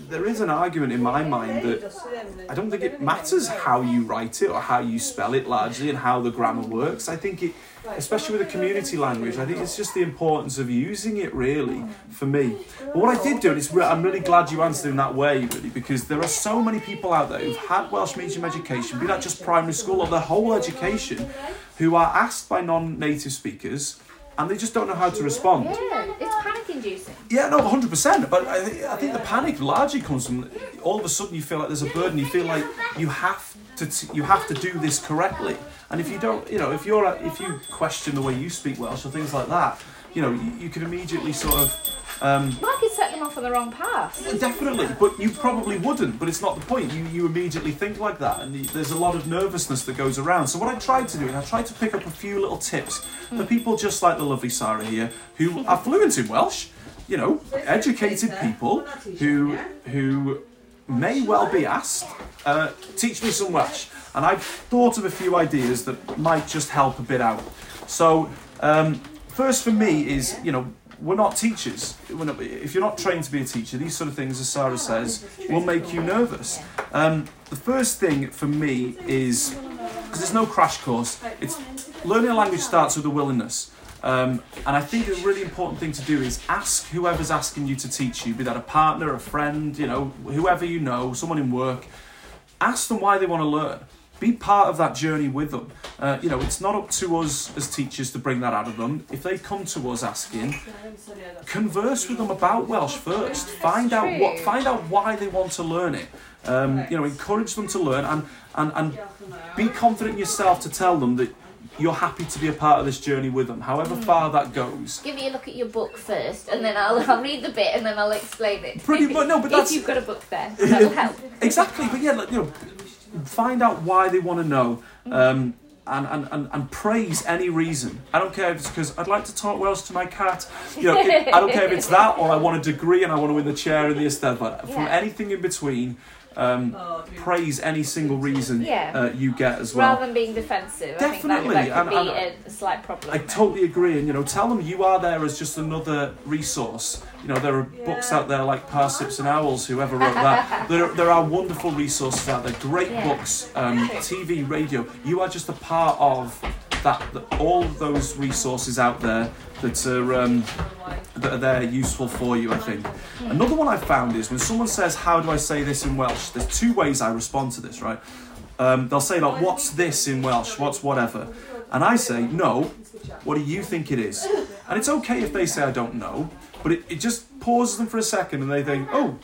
there is an argument in my mind that I don't think it matters how you write it or how you spell it largely and how the grammar works. I think it, especially with a community language, I think it's just the importance of using it really for me. But what I did do, and it's re- I'm really glad you answered in that way, really, because there are so many people out there who've had Welsh medium education, be that just primary school or their whole education, who are asked by non-native speakers and they just don't know how to respond. yeah, it's panic inducing. Yeah, no, hundred percent. But I think I think the panic largely comes from all of a sudden you feel like there's a burden. You feel like you have to t- you have to do this correctly. And if you don't, you know, if you're a- if you question the way you speak Welsh or things like that, you know, you, you can immediately sort of. Um, Well, I could set them off on the wrong path. Definitely, but you probably wouldn't. But it's not the point. You you immediately think like that, and you, there's a lot of nervousness that goes around. So what I tried to do, is I tried to pick up a few little tips for people just like the lovely Sarah here, who are fluent in Welsh. You know, educated people who who may well be asked, uh, teach me some Welsh. And I've thought of a few ideas that might just help a bit out. So, um, first for me is, you know, we're not teachers. We're not, if you're not trained to be a teacher, these sort of things, as Sarah says, will make you nervous. Um, the first thing for me is, because there's no crash course, it's learning a language starts with a willingness. Um, and I think a really important thing to do is ask whoever's asking you to teach you, be that a partner, a friend, you know, whoever you know, someone in work, ask them why they want to learn. Be part of that journey with them. Uh, you know, it's not up to us as teachers to bring that out of them. If they come to us asking, converse with them about Welsh first. Find out what, find out why they want to learn it. Um, you know, encourage them to learn and, and, and be confident in yourself to tell them that you're happy to be a part of this journey with them, however far that goes. Give me a look at your book first, and then I'll, I'll read the bit, and then I'll explain it. Pretty much- no, but if that's- you've got a book there, that'll help. Exactly, but yeah, like, you know, find out why they want to know. Um, and, and, and, and praise any reason. I don't care if it's because I'd like to talk Welsh to my cat. You know, it- I don't care if it's that or I want a degree and I want to win the chair in the Eisteddfod. From Yeah. anything in between, um, praise any single reason Yeah. uh, you get as well. Rather than being defensive, Definitely, I think that, that could and- be and- a, a slight problem. I totally agree, and you know, tell them you are there as just another resource. You know, there are books out there like Parsnips and Owls, whoever wrote that. there, are, there are wonderful resources out there, great Yeah. books, um, TV, radio. You are just a part of that, that all of those resources out there that are um, that are there useful for you. I think. Another one I found is when someone says, "How do I say this in Welsh?" There's two ways I respond to this. Right? Um, they'll say like, "What's this in Welsh? What's whatever?" And I say, "No, what do you think it is?" And it's okay if they say I don't know, but it, it just pauses them for a second and they think, "Oh,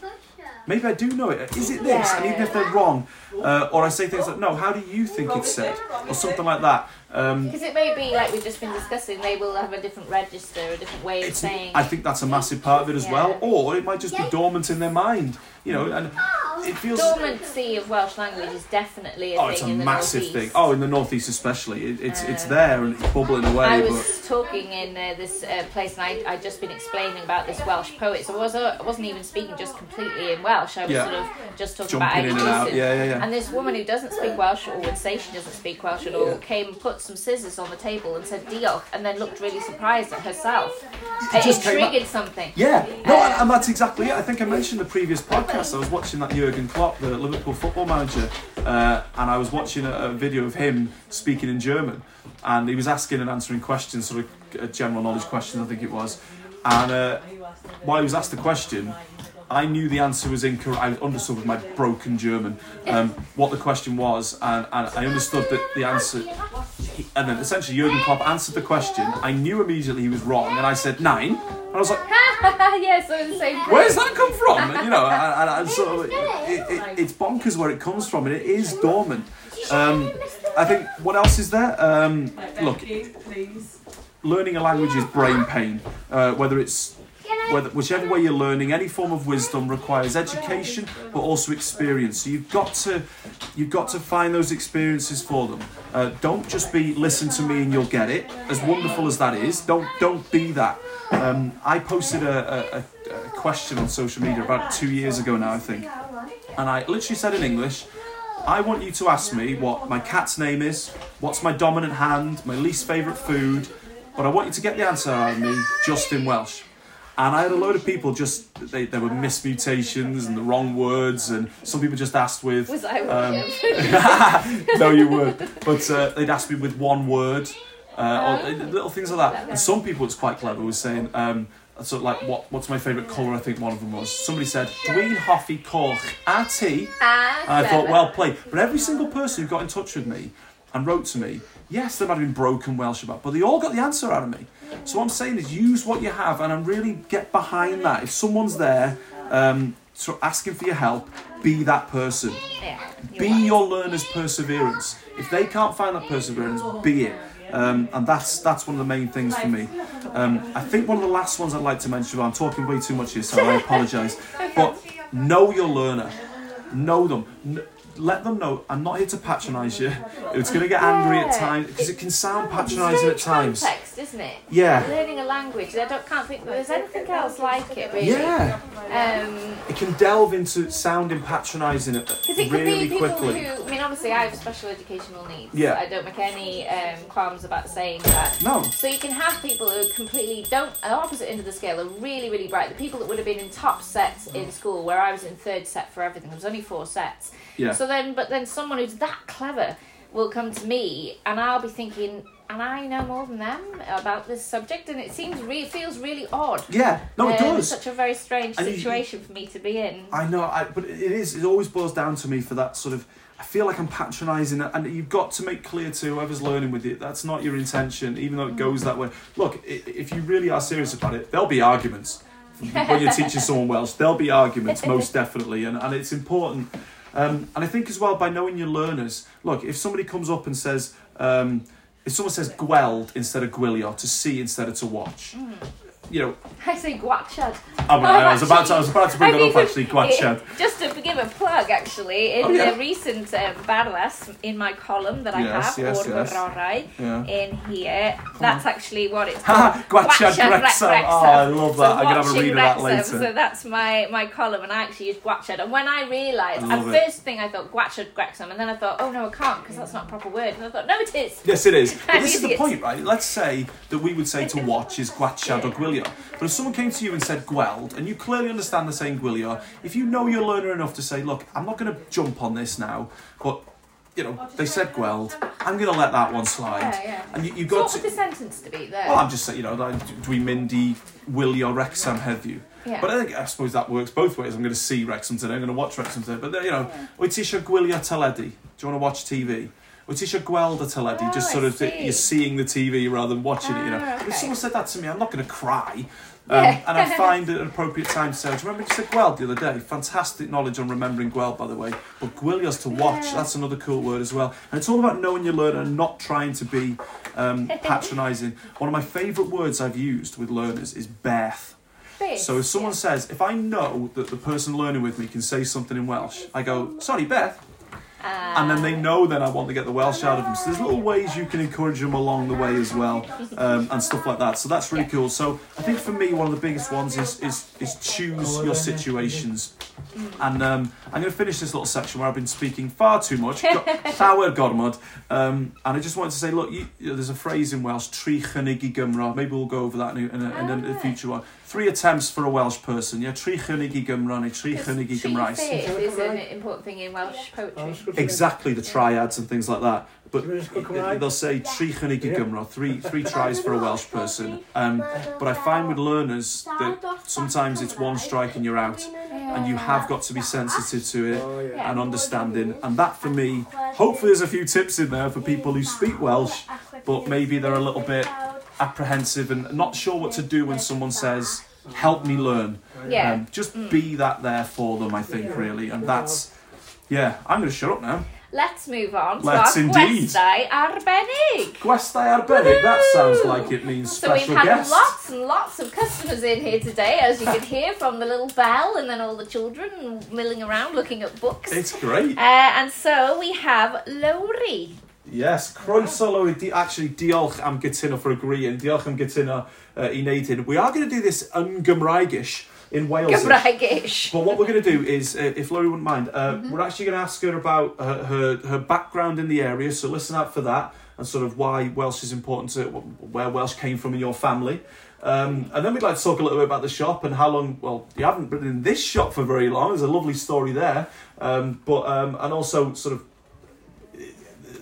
maybe I do know it. Is it this?" And even if they're wrong, uh, or I say things like, "No, how do you think it's said?" or something like that. Um, Because it may be, like we've just been discussing, they will have a different register, a different way of saying. I think that's a massive part of it as Yeah. well. Or it might just be dormant in their mind, you know. And it feels. dormancy of Welsh language is definitely a Oh, thing it's a in the massive northeast. thing. Oh, in the northeast especially, it, it's it's Um, there and it's bubbling away. I but was talking in uh, this uh, place and I I'd just been explaining about this Welsh poet. So I, was, uh, I wasn't even speaking just completely in Welsh. I was Yeah. sort of just talking about jumping in and out. Yeah, yeah, yeah. And this woman who doesn't speak Welsh or would say she doesn't speak Welsh at all came and put some scissors on the table and said diolch and then looked really surprised at herself. It, just it came out- triggered something. Yeah, no, Uh, and, and that's exactly it. I think I mentioned the previous podcast. I was watching that Jurgen Klopp, the Liverpool football manager, uh, and I was watching a, a video of him speaking in German, and he was asking and answering questions, sort of uh, general knowledge questions, I think it was. And uh, while he was asked the question, I knew the answer was incorrect. I understood with my broken German um, what the question was, and, and I understood that the answer. He, and then essentially Jurgen Klopp answered the question. I knew immediately he was wrong, and I said nine. And I was like, yes, so the same. Where's that come from? You know, and, and, and so it, it, it's bonkers where it comes from, and it is dormant. Um, I think what else is there? Um, look, learning a language is brain pain. Uh, whether it's whether whichever way you're learning, any form of wisdom requires education, but also experience. So you've got to you've got to find those experiences for them. Uh, don't just be listen to me and you'll get it. As wonderful as that is, don't don't be that. Um, I posted a, a, a question on social media about two years ago now, I think, and I literally said in English. I want you to ask me what my cat's name is, what's my dominant hand, my least favourite food, but I want you to get the answer out of me just in Welsh. And I had a load of people just, they, there were mismutations and the wrong words, and some people just asked with. Was I um, no, you weren't. But uh, they'd ask me with one word, uh, or little things like that. And some people, it's quite clever, was saying, um, sort of like, what, what's my favourite colour? I think one of them was. Somebody said, Dwi'n hoffi Koch a ti. ah, And I thought, well played. But every single person who got in touch with me and wrote to me, yes, they might have been broken Welsh about, but they all got the answer out of me. So what I'm saying is use what you have and I'm really get behind that. If someone's there um, sort asking for your help, be that person. Yeah, Be your learner's perseverance. If they can't find that perseverance, be it. Um, and that's that's one of the main things for me. Um, I think one of the last ones I'd like to mention. I'm talking way too much here, so I apologise. But know your learner. Know them. Let them know. I'm not here to patronise you. It's going to get angry at times because it can sound patronising at times. Context, isn't it? Yeah. Learning a language. I don't, can't think there's anything else like it, really. Yeah. Um, It can delve into sounding patronising it Because it could really quickly. who, obviously I have special educational needs. Yeah. I don't make any um, qualms about saying that. No. So you can have people who completely don't, at the opposite end of the scale, are really, really bright. The people that would have been in top sets in school, where I was in third set for everything, there was only four sets. Yeah. So then, but then someone who's that clever will come to me, and I'll be thinking, and I know more than them about this subject, and it seems re- feels really odd. Yeah. No, it Um, does. Such a very strange And you- situation for me to be in. I know, I, but it is. It always boils down to me for that sort of. I feel like I'm patronising, it, and you've got to make clear to whoever's learning with you that's not your intention, even though it goes that way. Look, if you really are serious about it, there'll be arguments when you're teaching someone Welsh. There'll be arguments, most definitely, and, and it's important. Um, and I think as well by knowing your learners. Look, if somebody comes up and says, um, if someone says gweld instead of gwylio, to see instead of to watch, you know, I say guachad. I, mean, I was about to, I was about to bring that up actually, gwachad. it- Just to give a plug, actually, in Oh, yeah. the recent um, Barddas in my column that I Yes, have, yes, or yes. Yeah. in here, that's actually what it's called. Ha! Gwachad Gwachad Wrexham. Wrexham. Oh, I love So that. I'm going to have a read of that later. So that's my, my column, and I actually use Gwachad. And when I realised, I at it. first thing I thought Gwachad Wrexham, and then I thought, oh no, I can't because that's not a proper word. And I thought, no, it is. Yes, it is. But this is the point, right? Let's say that we would say to watch is gwachad or gwylio. But if someone came to you and said gweld, and you clearly understand the saying gwylio, if you know your learner enough to say, look, I'm not going to jump on this now, but, you know, they said gweld, I'm going to let that one slide. Yeah, yeah. And you, you So got what would to... the sentence to be there? Well, I'm just saying, you know, like, we, Mindy, will Willio, Wrexham heddiw. Yeah. But I think I suppose that works both ways. I'm going to see Wrexham today. I'm going to watch Wrexham today. But you know, wyt ti eisiau gwylio? Do you want to watch TV? Wyt ti eisiau gweld y teledu? Oh, Just sort I of see. you're seeing the TV rather than watching it. You know, Ah, if someone said that to me, I'm not going to cry. Um, Yeah. and I find it an appropriate time to say, do you remember you said gweld the other day? Fantastic knowledge on remembering gweld, by the way. But gwylio's to watch, Yeah. that's another cool word as well. And it's all about knowing your learner and not trying to be um, patronising. One of my favourite words I've used with learners is beth. Beth, So if someone yeah. says, if I know that the person learning with me can say something in Welsh, I go, sorry, Beth. And then they know then I want to get the Welsh out of them. So there's little ways you can encourage them along the way as well, um, and stuff like that. So that's really cool. So I think for me, one of the biggest ones is is, is choose your situations. And um, I'm going to finish this little section where I've been speaking far too much. Go- Llawer gormod. Um, and I just wanted to say, look, you, you know, there's a phrase in Welsh, tri chynnig Gymro. Maybe we'll go over that in a, in a, in a, future one. Three attempts for a Welsh person. Yeah, tri chynnig i Gymro neu tri chynnig i Gymraes. Is an important thing in Welsh poetry. Exactly, the triads and things like that. But Can we just go Cymraeg? they'll say tri chynnig i Yeah. Gymro, three three tries for a Welsh person. Um, but I find with learners that sometimes it's one strike and you're out, and you have got to be sensitive to it Oh, and understanding. And that for me, hopefully, there's a few tips in there for people who speak Welsh, but maybe they're a little bit apprehensive and not sure what to do when someone says, "Help me learn." Yeah. Um, just be that there for them, I think, really, and that's. Yeah, I'm going to shut up now. Let's move on to Let's our indeed. gwestai arbennig. Gwestai arbennig, that sounds like it means So we've special had guest. lots and lots of customers in here today, as you can hear from the little bell and then all the children milling around looking at books. It's great. Uh, and so we have Lowry. Yes, croeso Lowry. Di- actually, diolch am gytuno for agreeing. Diolch am gytuno uh, i wneud hyn. We are going to do this yn Gymraegish in Wales. But what we're going to do is, uh, if Laurie wouldn't mind, uh, Mm-hmm. we're actually going to ask her about uh, her her background in the area. So listen out for that and sort of why Welsh is important to where Welsh came from in your family. Um, and then we'd like to talk a little bit about the shop and how long. Well, you haven't been in this shop for very long. There's a lovely story there, um, but um, and also sort of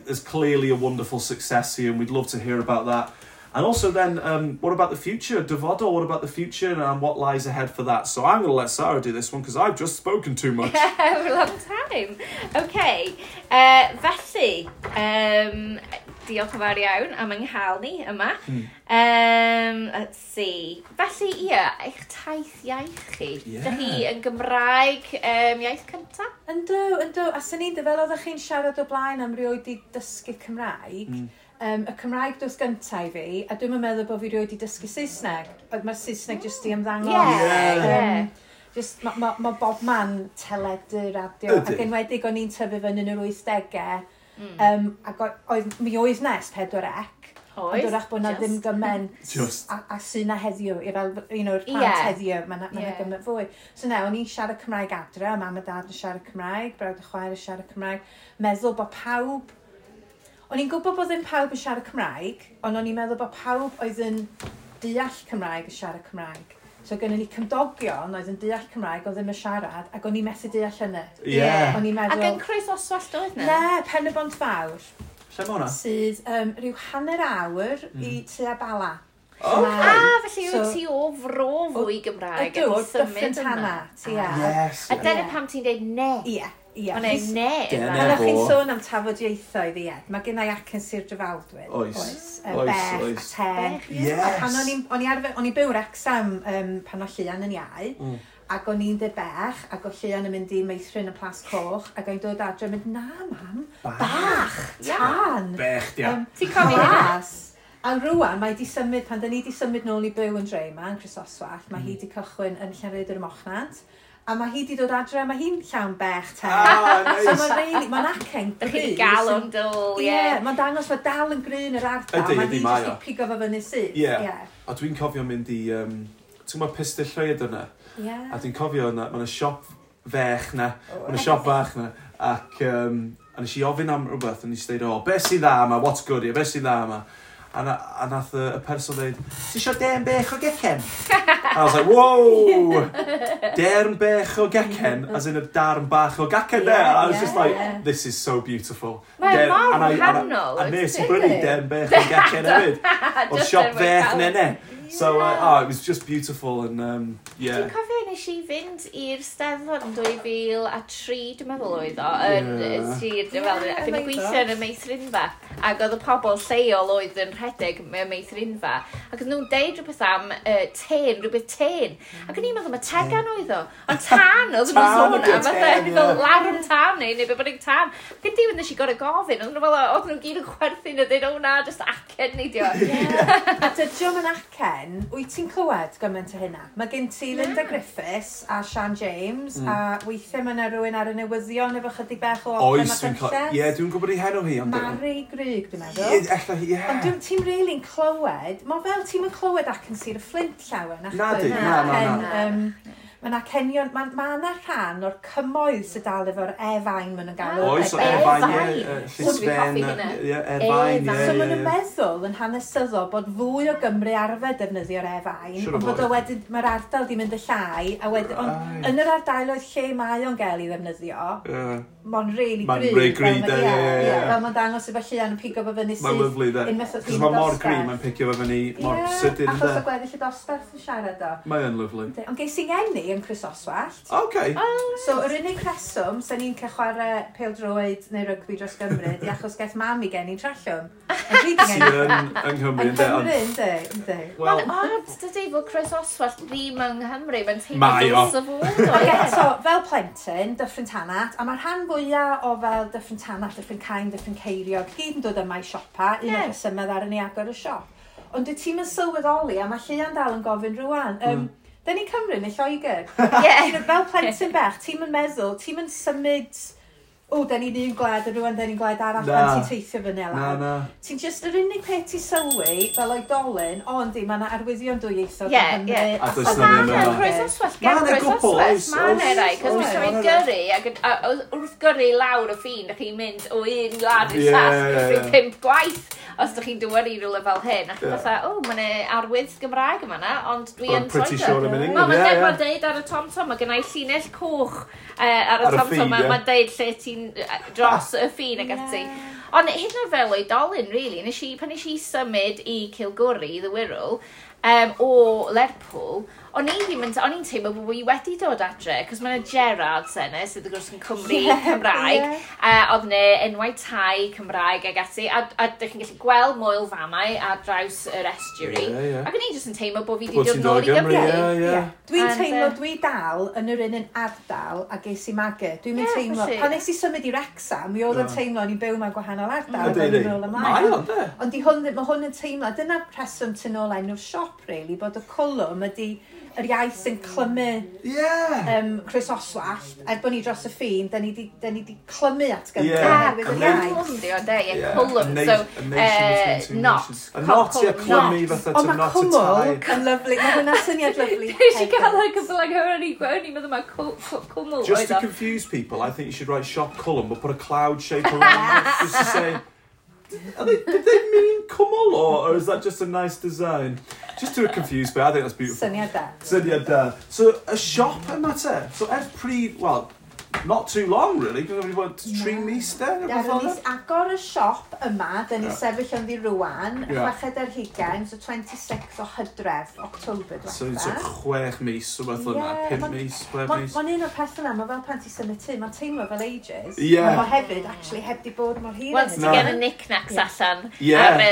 there's clearly a wonderful success here, and we'd love to hear about that. And also then, um, what about the future? Devoto, what about the future and um, what lies ahead for that? So I'm going to let Sarah do this one because I've just spoken too much. Yeah, long time. Okay. Uh, felly, um, diolch yn fawr iawn am ynghal ni yma. Mm. Um, let's see. Felly, ie, yeah, eich taith iaith chi. Yeah. Dych chi yn Gymraeg um, iaith cyntaf? Yndw, yndw. A sy'n ni'n fel oeddech chi'n siarad o blaen am rioed i dysgu Cymraeg, mm um, y Cymraeg dos gyntaf i fi, a dwi'n meddwl bod fi rioed wedi dysgu Saesneg, ond mae'r Saesneg jyst i ymddangos. Ie, yeah, yeah. Just, mae ma, ma bob man teledu, radio, Ydy. ac enwedig o'n i'n tyfu fyny yn yr 80au, mm. um, ac oedd mi oedd nes pedwar ec, Oes. Ond wrach bod na ddim gymen a, a sy'n na heddiw, i fel un o'r plant yeah. heddiw, mae na, ma yeah. gymen fwy. So na, o'n i'n siarad Cymraeg adre, mam a dad yn siarad Cymraeg, brawd a chwaer yn siarad Cymraeg. Meddwl bod pawb O'n i'n gwybod bod ddim pawb yn siarad Cymraeg, ond o'n i'n meddwl bod pawb oedd yn deall Cymraeg yn siarad Cymraeg. So gynnu ni cymdogion oedd yn deall Cymraeg oedd ddim yn siarad, ac o'n i'n methu deall hynny. Ie. Yeah. O'n i'n meddwl... Ac yn Croes Oswallt oedd yna? Ne, pen y bont fawr. Lle mae hwnna? Sydd um, rhyw hanner awr mm. i tua bala. Oh, okay. A, felly so, ti o fro fwy Gymraeg. Ydw, o dyffyn tana. Ti a. Yes. A dyna yeah. pam ti'n dweud ne. Ie. Yeah. Ie. Neu neb. Dyna fo. chi'n sôn am tafodiaethoedd i Ed, mae gennau ac yn Sir Drefaldwyn. Oes. Oes. Yy, Oes, Bech oes. a Teg. Yes. A pan o'n i'n- o'n i arfer, o'n i byw'r exam um, pan o Llian yn iau, Mm. ac o'n i'n dweud bech, ac o Llian yn mynd i meithrin y plas coch, ac o'n i'n dod adre yn mynd, na mam, bach, tan, Bech, dia. Yym, Ti'n cofio hynna? plas. A rwan, mae di symud, pan da ni di symud nôl i byw yn dre yma, yn Chris Oswallt, mae hi di cychwyn yn Llanrhaeadr y Mochnant, A mae hi wedi dod adre, mae hi'n llawn bech te. Oh, nice. so mae'n really, mae'n acen gryn. Rydych chi'n gael o'n dwl, ie. Yeah. Mae'n dangos fod dal yn gryn yr ardal. Ydy, ydy, mae o. Mae'n pigo fo fyny sydd. Ie. Yeah. A dwi'n cofio mynd i, um, ti'n gwybod pistol rhaid yna? Yeah. A dwi'n cofio yna, mae'n siop fech na, oh, mae'n siop fach na. Ac, um, a nes i ofyn am rhywbeth, a nes i dweud, o, oh, beth sy'n dda yma, what's good, yeah, beth sy'n dda yma. A, na, a nath y, y person dweud, ti eisiau den bech o gecen? I was like, whoa! Darn bech o gecen, as in a darn bach o gacen yeah, there. I was yeah. just like, this is so beautiful. Mae'n mawr wahanol. A nes i brynu darn bech o gecen hefyd. O siop fech nene. So, uh, oh, it was just beautiful and, um, yeah. Dwi'n cofio nes i fynd i'r steddfod yn 2003, dwi'n meddwl oedd o, yn yeah. sir, dwi'n meddwl, ah, ac yn gweithio yn y meithrinfa. Ac oedd y pobl lleol oedd yn rhedeg mewn meithrinfa. Ac oedd nhw'n deud rhywbeth am uh, ten, rhywbeth rhywbeth ten. Ac o'n i'n meddwl, mae tegan oedd o. Ond tan, oedd yn sôn am fatha, larwm tan neu, neu be bynnag tan. Gyn diwedd nes i gorau gofyn, oedd nhw fel, oedd nhw'n gyd yn chwerthu'n ydyn, o na, just acen neu dio. A dydio yn acen, wyt ti'n clywed gymaint o hynna? Mae gen ti Linda Griffiths a Sian James, mm. a weithiau mae yna rhywun ar y newyddion efo chydig bach o Oes, dwi'n cael, Ie, dwi'n gwybod ei henw hi. ond... Mari Grug, dwi'n meddwl. Ie, ie. Ond dwi'n ti'n really'n clywed, mae fel ti'n clywed ac yn sir y flint llawer. Na Nadi, na, na, na. Mae yna cenion, mae ma yna rhan o'r cymoedd sydd dal efo'r efain maen nhw'n gael. Oes, o e- efain, ie. E, Llysfen, e, ie, efain, ie. So maen nhw'n meddwl yn hanesyddol bod fwy o Gymru arfer defnyddio'r efain, ond bod o wedyn, mae'r ardal di mynd y llai, a wedyn, ond yn yr ardal oedd lle mae o'n gael i ddefnyddio, mae'n really gryd. Mae'n really gryd, ie, ie. Fel mae'n dangos efo llian yn pigo fo fyny sydd. Mae'n lyflu, ie. Cos mae mor gryd, mae'n pigo fe fyny mor sydyn, ie. Achos o gweddill y dosbarth yn siarad o. Mae'n lyflu. Ond geis i enni, yn Chris Oswalt. OK. Oh. So, yr unig reswm, sy'n ni'n cael chwarae pêl droed neu rygbi dros Gymru, di achos gaeth mam i gen i'n trallwm. Sydd yn yng Nghymru, ynddo? Yng Nghymru, ynddo? Ynddo. Wel, odd, dydy fod Chris Oswalt ddim yng Nghymru, mae'n teimlo dros y fod. Ac eto, fel plentyn, dyffryn tanat, a mae'r rhan fwyaf o fel dyffryn tanat, dyffryn cain, dyffryn ceiriog, gyd yn dod yma i siopa, un o'r rhesymau ddaren ei agor y siop. Ond dwi ti'n sylweddoli, a mae Llean dal yn gofyn rwan, um, mm Dyn ni Cymru neu Lloegr. Ie. Fel plentyn bach, ti'n yn meddwl, ti'n yn symud... O, da ni'n un gwlad, a rwan da ni'n gwlad arall, na. ti'n teithio fyny ala. Na. Ti'n just yr unig peth ti sylwi, fel oedolyn, o, yndi, mae yna arwyddion dwy eithaf. Ie, ie. A does na ddim yma. Roes oswell, gen roes oswell, mae yna rai, cos mae'n symud gyrru, ac wrth gyrru lawr y ffin, da chi'n mynd o un gwlad i'r llall, pump gwaith os ydych chi'n dywed i rhywle fel hyn, ac yeah. fatha, o, oh, mae'n arwydd Gymraeg yma na, ond dwi yn troed pretty sure am yn English. Mae'n yeah, yeah. deud ar y tom-tom, mae gennau llinell cwch uh, ar y tom-tom, mae'n deud lle ti'n dros y ffin ac ati. Ond hyn o fel oedolyn, really, nes i, pan nes i symud i Cilgwri, ddywyrwl, um, o Lerpwl, o'n i ddim yn... O'n i'n teimlo bod fi wedi dod adre, cos mae'n Gerard Sene, sydd wrth gwrs yn Cymru yeah, Cymraeg, yeah. uh, oedd ne enwau tai Cymraeg ag ati, a, a dych chi'n gallu gweld moel famau ar draws yr estuary. Yeah, yeah. Ac o'n i'n just yn teimlo bod fi wedi dod nôl i Gymru. Yeah, yeah. yeah. Dwi'n teimlo, uh, dwi dal yn yr un yn ardal a ges i magu. Dwi'n yeah, teimlo, pan nes i symud i Rexham, mi oedd yn teimlo o'n i'n byw mewn gwahanol ardal. Mae o'n de. Ond mae hwn yn teimlo, dyna rheswm tu nôl enw'r siop, really, bod y colwm ydy yr iaith sy'n clymu yeah. um, Chris Oswallt, er bod ni dros y ffin, da ni di, da ni di clymu at gyfer yeah. yr iaith. Cwm, yeah, cwlwm, so, uh, not. A not, ie, clymu fatha to oh, not a tie. yn lyflu, mae hwnna syniad lyflu. Nes i gael o'r gyfle ag hwn i gwewn, i'n meddwl mae cwmwl. Just to confuse people, I think you should write shop column, but put a cloud shape around it, just to say, they, did they mean Cwmwl, or, or is that just a nice design? Just to confuse me, I think that's beautiful. Syniad da. Syniad da. So, a shop yma te. So, ers pre, well, not too long, really, because we went tri mis de. Daron ni agor y siop yma, da ni yeah. sefyll yn ddi rwan, yeah. chweched ar hugain, so 26 o hydref, October diwetha. So, so chwech mis, so beth yna, pum mis, chwech mis. Mae'n un o'r peth yna, mae fel pan ti symud tu, mae'n teimlo fel ages. Ie. Yeah. Mae hefyd, actually, heb di bod mor hir. Wel, ti gen y knick-knacks allan. Ie. Ar y,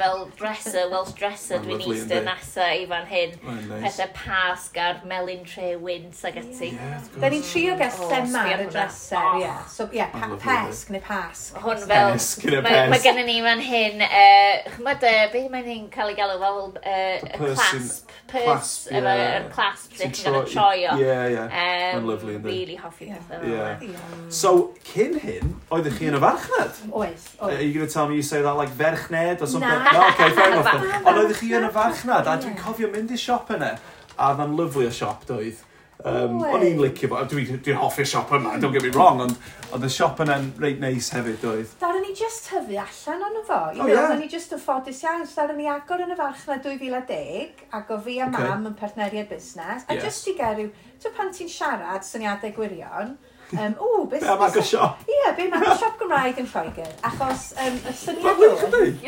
fel dresser, Welsh dresser, dwi'n eistedd nasa i fan hyn. Pethau pasg a'r melyn tre wynt ag ati. Ie, wrth Da ni'n trio gael Gemma ar y dresser, oh. ie. So, ie, yeah, pa pesg neu pasg. Hwn fel... Pesg neu pesg. Mae gennym ni fan hyn, uh, chymod, uh, beth mae'n ni'n cael ei galw fel uh, clasp, pers, Yr clasp sy'n gael y troio. Ie, ie. Mae'n lyflu, ynddi. Really hoffi pethau. Ie. So, cyn hyn, oeddech chi yn y farchnad? Oes, oes. Are you going to tell me you say that like ferchned or something? Na. No, okay, fair enough. Ond oeddech chi yn y farchnad, a dwi'n cofio mynd i siop yna, a dda'n lyflu o siop, doedd? Um, no o'n i'n licio fo, dwi'n dwi hoffi'r siop yma, don't get me wrong, ond oedd y siop yna'n reit neis hefyd oedd. Daron ni just tyfu allan o'n fo, i oh, meddwl, yeah. ni just yn ffodus iawn, so daron ni agor yn y farchnad 2010, ac o fi a okay. mam yn partneriad busnes, a yes. just i gael rhyw, pan ti'n siarad syniadau gwirion, Um, o, beth... Be am y siop? Ie, be am y siop Gymraeg yn Lloegr. Achos um, y syniad o'n...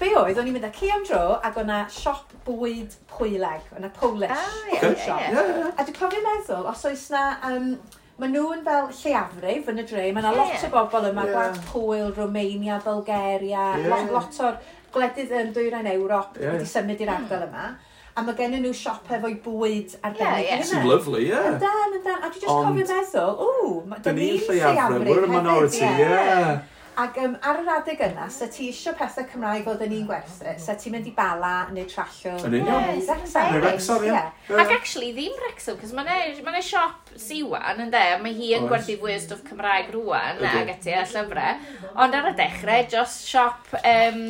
Be oedd, o'n i'n mynd â ci am dro, ac o'na siop bwyd pwyleg, o'na Polish ah, ie, okay. ie. Yeah, yeah. A dwi'n cofio meddwl, os oes na... Um, Maen nhw'n fel lleafrif yn y dre, mae yna yeah. lot o bobl yma, yeah. Gwlad Pwyl, Romania, Bulgaria, yeah. lot, lot o'r gwledydd yn dwyrain Ewrop yeah. wedi symud i'r ardal yma. Mm A mae gen nhw siop efo'i bwyd arbennig. Ie, ie. yn Sy'n yna. lyflu, ie. Yndan, yndan. A dwi'n just Ond- cofio meddwl, ww, ma- Dyn dyn ni'n ni'n lleiafrif, we're a hefyd, minority, ie. ie. Ac um, ar yr adeg yna, sa ti isio pethau Cymraeg fod yn un gwerthu, sa ti'n mynd i bala neu trallio... Yn union. Yes, Wrexham. Wrexham, ie. Ac actually, ddim Wrexham, cos mae ma siop siwan, ynddo, a mae hi yn gwerthu fwy o stwff Cymraeg rwan, ac ati, a llyfrau. Ond ar y dechrau, jos siop um,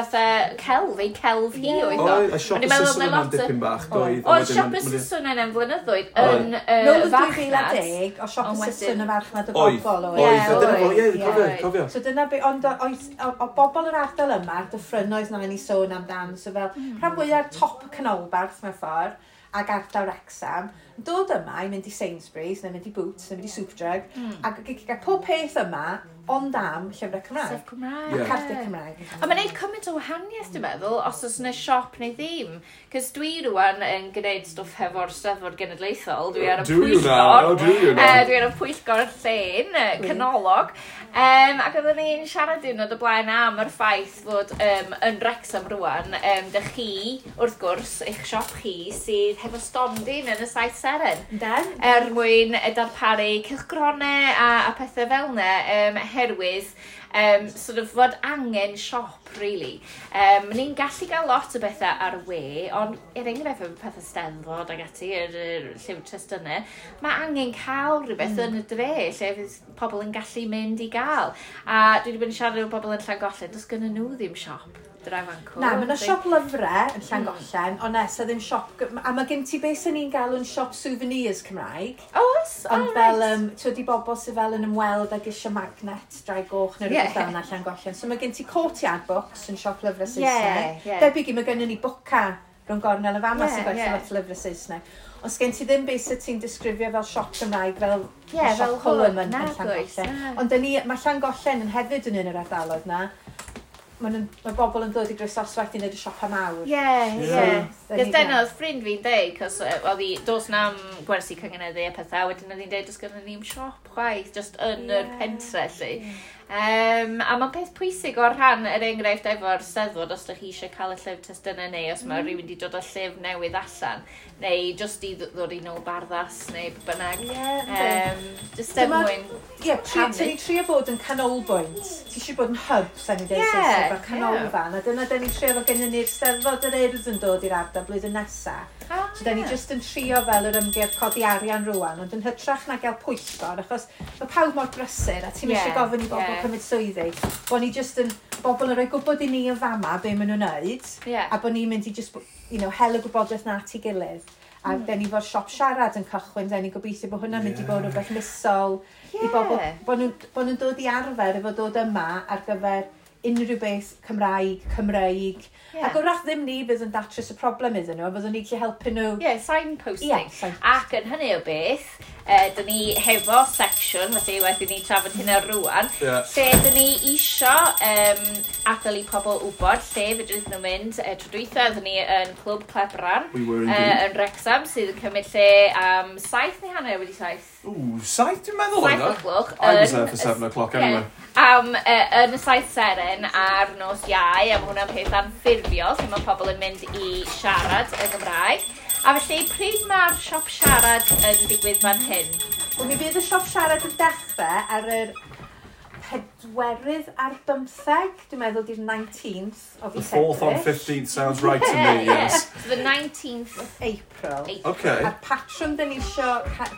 fatha celf, ei celf hi oedd o. A siop y Sisson yna'n dipyn bach, doedd. O, siop y Sisson yna'n flynyddoedd yn farchnad. Nôl y 2010, o siop y Sisson yn farchnad o bobl oedd. Oedd, oedd, oedd, dyna be, ond oes, o, o, bobl yr ardal yma, dyffrynoedd na'n ni sôn amdan, so fel, mm. rhan fwyaf top canolbarth mewn ffordd, ag ardal Wrexham, dod yma i mynd i Sainsbury's, neu mynd i Boots, neu mynd i Superdrug, mm. ac gael pob peth yma, ond am llyfrau Cymraeg. Sef Cymraeg. Yeah. Cardiau Cymraeg. A mae'n neud cymaint o wahaniaeth, dwi'n meddwl, os oes yna siop neu ddim. Cys dwi rwan yn gwneud stwff hefo'r Steddfod Genedlaethol. Dwi ar y pwyllgor. Dwi ar y pwyllgor llen, canolog. Um, ac oeddwn ni'n siarad un o'r blaen am yr ffaith fod um, yn Rexham rwan, um, dych chi, wrth gwrs, eich siop chi sydd hefo stondin yn y saith seren. Den. Er mwyn e, darparu cylchgronau a, a pethau fel yna, um, herwydd um, sort of fod angen siop, really. Um, ni'n gallu gael lot o bethau ar y we, ond er enghraifft yn pethau steddfod ag ati, yr er, er, lliw trystynnau, mae angen cael rhywbeth mm. yn y dre lle fydd pobl yn gallu mynd i gael. A dwi wedi bod yn siarad o bobl yn Llangollen, does gynnu nhw ddim siop drefan cwrdd. Na, mae yna siop lyfrau yn Llangollen, mm. ond nes, a ddim siop... A mae gen ti beth sy'n ni'n galw'n siop souvenirs Cymraeg. O, oh, os? Ond oh, fel, right. um, ti'n di bobl sydd fel yn ymweld ag eisiau magnet, drai goch neu rhywbeth yeah. fel yna Llangollen. So mae gen ti courtyard books yn siop lyfrau Saesneg. Yeah, yeah. Debyg i, mae gen ni bwca rhwng gornel y fama yeah, sy'n gwerthu yeah. lot lyfrau Saesneg. Os gen ti ddim beth sydd ti'n disgrifio fel siop Cymraeg, fel yeah, siop Colum yn, yn Llangollen. Ond ni, mae Llangollen yn hefyd yn un yr ardaloedd na mae ma bobl yn dod i Gristoswaith i wneud y siopa mawr. Ie, yeah, ie. Yeah. Cos dyna oedd ffrind fi'n deud, cos e, oedd hi, dos na am gwersi cyngeneddu a pethau, wedyn oedd hi'n deud, os gyda ni'n siop chwaith, just yn yr pentre, lli. Yeah. Um, a mae'n peth pwysig o rhan yr enghraifft efo'r seddfod os ydych chi eisiau cael y llyfr testynau neu os mae mm. rhywun wedi dod â llyfr newydd allan neu just i ddod i nôl barddas neu bynnag. Yeah, um, just er mwyn Ie, ti'n trio bod yn canolbwynt. Ti eisiau bod yn hub, sa'n ni dweud yeah, Saesneg, o'r canolfan. Yeah. A dyna dyn ni'n trio fel gen ni'r steddfod yr urdd yn dod i'r ardal blwyddyn nesaf. Ah, so, da ni just yn trio fel yr ymgyrch codi arian rwan, ond yn hytrach na gael pwyllgor, achos mae pawb mor brysur a ti'n yeah, eisiau gofyn i bobl yeah. cymryd swyddi. Bo ni just yn, bobl yn rhoi gwybod i ni yn fama be maen nhw'n neud, yeah. a bo ni'n mynd i just, you know, hel y gwybodaeth na at ei gilydd. A mm. dyn ni fod siop siarad yn cychwyn, dyn ni gobeithio bod hwnna'n yeah. mynd i bod rhywbeth misol yeah. i bobl, bod nhw'n bo nhw dod i arfer efo dod yma ar gyfer unrhyw beth Cymraeg, Cymreig. Yeah. Ac wrach ddim ni fydd yn datrys y problem iddyn nhw, a byddwn ni'n gallu helpu nhw. Ie, yeah, signposting. Yeah, signposting. Ac yn hynny o beth, uh, dyn ni hefo section, felly wedyn ni trafod hynna rwan, yeah. lle dyn ni isio um, adael i pobl wybod lle fydryd nhw'n mynd. Uh, Trwy dweitha, dyn ni yn Clwb Clebran We uh, yn Wrexham, sydd yn cymryd lle am um, saith neu hanner wedi saith. Ww, saith dwi'n meddwl yna? Saith o'cloch. I was there for seven o'clock anyway. Am, uh, yn y saith seren ar nos iau, a mae hwnna'n peth anffurfiol, lle mae pobl yn mynd i siarad y Gymraeg. A felly, pryd mae'r siop siarad yn digwydd fan hyn? Wel, mi fydd y siop siarad yn dechrau ar yr pedwerydd ar bymtheg, dwi'n meddwl di'r 19th o fi The 4th on 15th sounds right to me, yes. The 19th of April. April. Okay. A'r patrwm dyn ni isio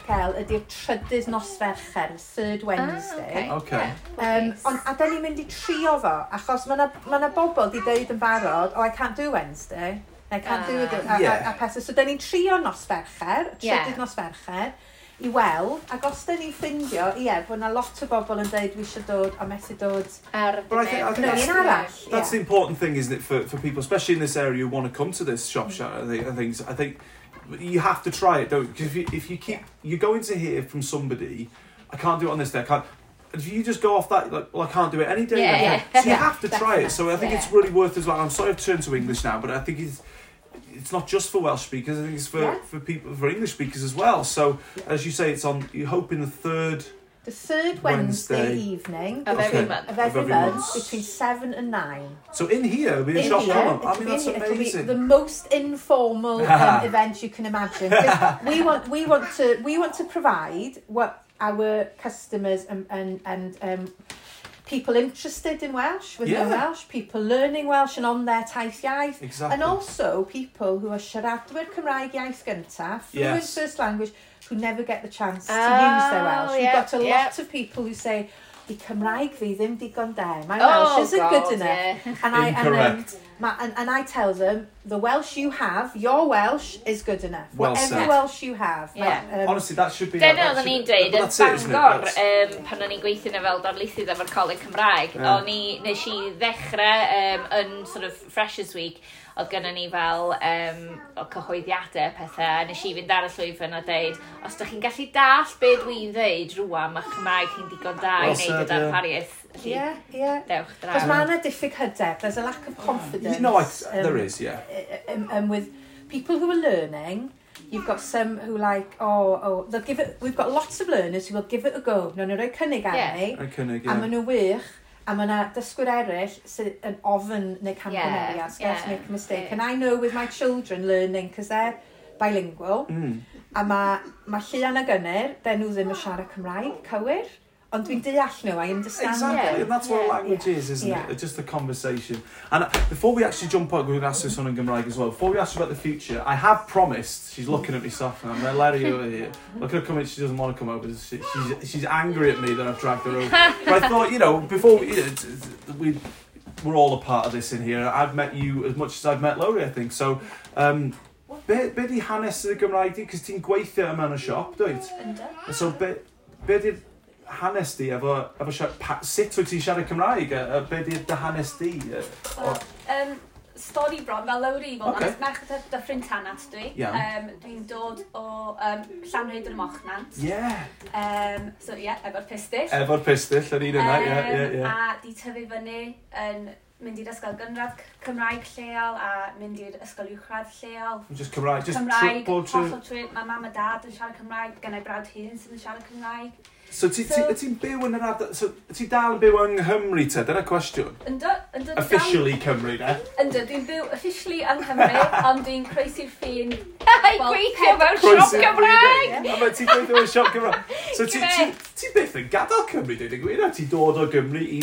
cael ydy'r trydydd nosferchen, third ah, Wednesday. Ah, okay. okay. Um, on, a dyn ni'n mynd i trio fo, achos mae yna ma bobl di dweud yn barod, oh, I can't do Wednesday. I can't do it. Ah. A, a, Yeah. a, pethau. So, da ni'n trio nos fercher, Yeah. trydydd nos fercher, i weld, ac os da ni'n ffindio, ie, bod yna lot o bobl yn dweud wi eisiau dod, a methu dod Ar y But I think- I think yn that's- un arall. That's the important thing, isn't it, for, for people, especially in this area who want to come to this shop share and and things. I think you have to try it, don't you? 'Cause if you, if you keep, you're going to hear from somebody, I can't do it on this day, I can't. if you just go off that, like, well, I can't do it any day. Yeah, yeah. So you have to try it. So I think Yeah. it's really worth as well. I'm sorry I've turned to English now, but I think it's it's not just for Welsh speakers. I think it's for, Yeah. for people for English speakers as well. So as you say, it's on. You hope in the third. The third Wednesday, Wednesday. evening Of Okay. every month. of every, every month, month. between seven and nine. So in here, it'll be a shop here. I mean, that's in here. Be amazing. the most informal um, event you can imagine. we want we want to we want to provide what our customers and and and um, people interested in Welsh with yeah. Welsh, people learning Welsh and on their taith iaith. Exactly. And also people who are siaradwyr Cymraeg iaith gyntaf, fluent yes. first language, who never get the chance oh, to use their Welsh. We've yeah, got a yeah. lot of people who say, i Cymraeg fi ddim digon de. My oh, Welsh isn't God, good enough. Yeah. And I, Incorrect. And, um, Ma, and, and I tell them, the Welsh you have, your Welsh is good enough. Well Whatever said. Welsh you have. Yeah. Um, Honestly, that should be... Dyna oedden ni'n dweud, yn Bangor, um, pan o'n i'n gweithio fel darlithydd efo'r Coleg Cymraeg, yeah. o'n i, nes i ddechrau um, yn sort of Freshers Week, oedd gyda ni fel um, o cyhoeddiadau pethau, a nes i fynd ar y llwyfan a dweud, os da chi'n gallu dall be dwi'n dweud rwan, mae Cymraeg chi'n digon da i wneud y darpariaeth. Ie, ie. Dewch draw. Cos mae yna diffyg hydeb, there's a lack of mm. confidence. You know, um, there is, yeah. Um, um, with people who are learning, you've got some who like, oh, oh, they'll give it, we've got lots of learners who will give it a go. No, no, roi cynnig arni. I Roi cynnig, ie. Yeah. A maen nhw wych, A mae yna dysgwyr eraill sydd yn ofyn neu campanerias, yeah, yeah, make a mistake. Yeah. And I know with my children learning, because they're bilingual, mm. a mae ma, llian a gynnyr, dyn nhw ddim yn siarad Cymraeg, cywir. Ond dwi'n deall nhw, I understand Exactly, you. and that's yeah. what language yeah. is, isn't yeah. it? It's just a conversation. And uh, before we actually jump up, we're going to ask this on in Gymraeg as well. Before we ask about the future, I have promised, she's looking at me soft now, I'm Larry over here. Look at her coming, she doesn't want to come over. She, she's, she's angry at me that I've dragged her over. But I thought, you know, before we, you know, we we're all a part of this in here. I've met you as much as I've met Lowry, I think. So, um, be, be di hanes y Gymraeg di? Cos ti'n gweithio yma yn y siop, dwyt? So, be, be di, hanes di efo, efo siarad, sut wyt ti'n siarad Cymraeg? A, a be di'r dy hanes di? Uh, Wel, um, stori bron, fel lawr i fod, okay. merch dy, dy ffrind Tanat dwi. Yeah. Um, Dwi'n dod o um, Llanrhaid yn y Mochnant. Yeah. Um, so ie, yeah, efo'r pistill. Efo'r pistill, yr un yna, ie, ie, ie. A di tyfu fyny yn mynd i'r ysgol gynradd Cymraeg lleol a mynd i'r ysgol uwchradd lleol. Just Cymraeg, just Cymraeg, bob trwy... Mae mam a dad yn siarad Cymraeg, gen brawd hun sydd yn siarad Cymraeg. So ti'n ti, so, ti byw yn yr ardal... So, ti dal yn byw yng Nghymru te? Dyna cwestiwn. Ynddo. Officially Cymru, ne? Ynddo, dwi'n byw officially yng Nghymru, ond dwi'n croesi'r ffin... Ei, gweithio mewn siop Gymraeg! A mae ti'n gweithio mewn siop Cymraeg. So ti, ti, ti byth yn gadael Cymru, dwi'n gwir, a ti dod o Gymru i...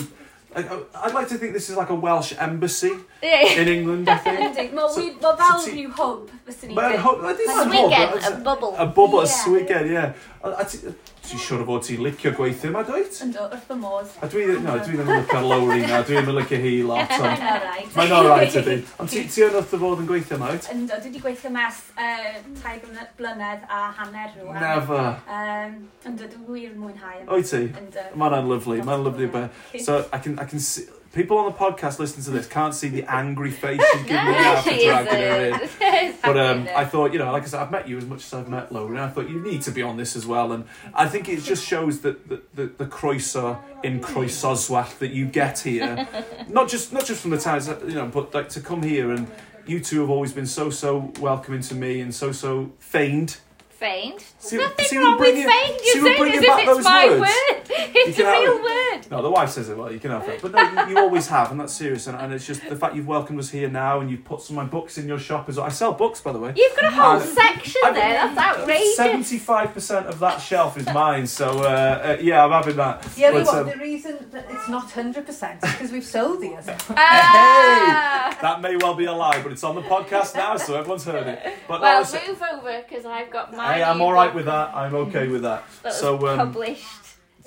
I'd like to think this is like a Welsh embassy yeah. in England, I think. Mae so, fel so, rhyw hwb, fyswn i'n dweud. Mae'n hwb, mae'n hwb. A bubble. A bubble, a swigen, yeah. A ti'n siŵr o fod ti'n licio gweithio yma, dwyt? Ynddo, wrth fy modd. A dwi, no, dwi ddim yn licio Lowry na, dwi ddim yn licio hi lot. Mae'n alright. Mae'n alright ydy. Ond ti, ti yn wrth y fod yn gweithio yma, wyt? Ynddo, dwi wedi gweithio mas uh, tai blynedd a hanner rhywun. Never. Um, ynddo, dwi'n wir yn mwynhau. O'i ti? Ynddo. Mae'n lyflu, mae'n lyflu. So, I can, I can see, people on the podcast listening to this can't see the angry face she's giving me after dragging her in. But um, I thought, you know, like I said, I've met you as much as I've met. And I thought you need to be on this as well, and I think it just shows that the the, the croeso in Croesoswallt that you get here, not just not just from the times, you know, but like to come here and you two have always been so so welcoming to me and so so feigned. Feigned. See- Nothing see, wrong we're with bringing- feigned. You're we're saying bringing as if it's my words. word. It's a real it. word. No, the wife says it well. You can have that, but no, you, you always have, and that's serious. And, and it's just the fact you've welcomed us here now, and you've put some of my books in your shop as well. I sell books, by the way. You've got a whole Uh, section I- there. That's outrageous. Seventy-five percent of that shelf is mine, so uh, uh, yeah, I'm having that. The only But, one, um, the reason that it's not 100% is because we've sold these. Ah. That may well be a lie, but it's on the podcast now, so everyone's heard it. But Well, no, move over because I've got my. hey, I'm all right with that. I'm okay with that. That was So, um, published.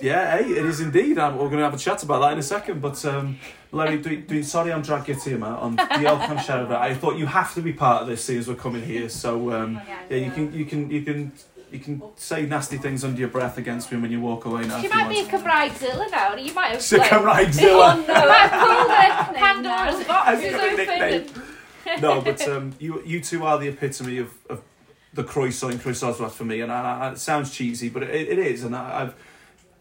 Yeah, hey, it is indeed. Um, we're going to have a chat about that in a second. But um, Larry, dwi, dwi, sorry I'm drag you yma, ond diolch am siarad. I thought you have to be part of this seeing as we're coming here. So um, yeah, you can you can you can you can say nasty things under your breath against me when you walk away now. She you might be a want. Cymraeg Zilla now. You might have. So like- Cymraegzilla. You might have pulled the Nickname Pandora's box is a open. nickname? and- no, but um, you you two are the epitome of, of the croeso in Croesoswallt for me, and I, I, it sounds cheesy, but it, it is, and I, I've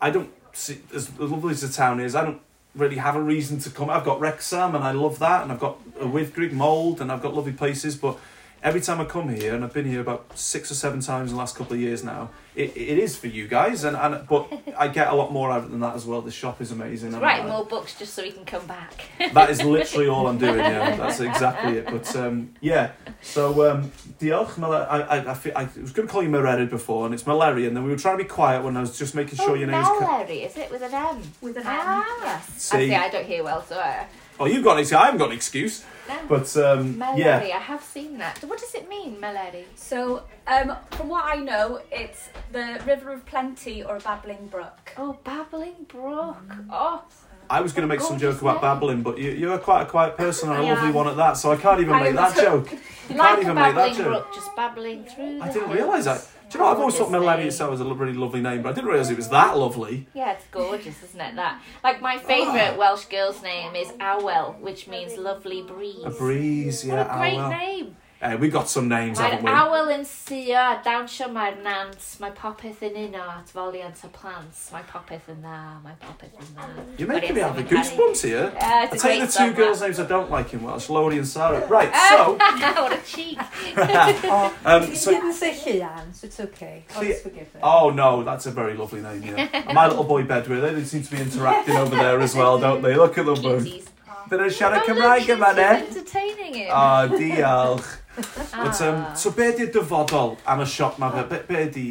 I don't see, as lovely as the town is, I don't really have a reason to come. I've got Wrexham and I love that, and I've got a Wyddgrug Mold, and I've got lovely places. But every time I come here, and I've been here about six or seven times in the last couple of years now, it, it is for you guys, and, and but I get a lot more out of it than that as well. The shop is amazing. and Write I- more books just so we can come back. that is literally all I'm doing. Yeah, that's exactly it. But um, yeah, so um, diolch. Mel- I, I, I, fe- I was going to call you Mererid before, and it's Meleri, and then we were trying to be quiet when I was just making sure oh, your name's. co- Mallory, is it with an M? With an M. Ah, Yes. I See, see. I don't hear well, so I. oh, you've got an excuse. I haven't got an excuse. No. But um, Mallory, yeah, I have seen that. What does it mean, Mallory? So, um, from what I know, it's the River of Plenty or a babbling brook. Oh, Babbling Brook. Oh, I was going to make some joke about babbling, but you, you're quite a quiet person and a lovely one at that, so I can't even I make that joke. You like can't a even make that joke. brook, just babbling through. I the didn't realise that. Do you know, I've always thought Gorgeous Meleri itself was a really lovely name, but I didn't realise it was that lovely. Yeah, it's gorgeous, isn't it? That like my ah. favourite Welsh girl's name is Awel, which means lovely breeze. A breeze, yeah. What a great oh, name. Eh, we got some names, Mae'r haven't we? awel yn sio a dawnsio mae'r nant, mae popeth yn uno at foliant y plant, mae popeth yn dda, mae popeth yn dda. You're making me But have the goosebumps here. Yeah, it's I'll a great the song, two girls' names I don't like in Welsh, Lowri and Sarah. Right, so, what a cheek. Um, you so- didn't say Llian, so it's okay. Lli- Let's forgive it. oh no, that's a very lovely name, yeah. And my little boy Bedwyr, they seem to be interacting over there as well, don't they? Look at them both. Cuties. Dyna siarad Cymraeg yma, ne? entertaining him. O, diolch. Ah. But, um, so be di'r dyfodol am y siop ma fe? Be, be di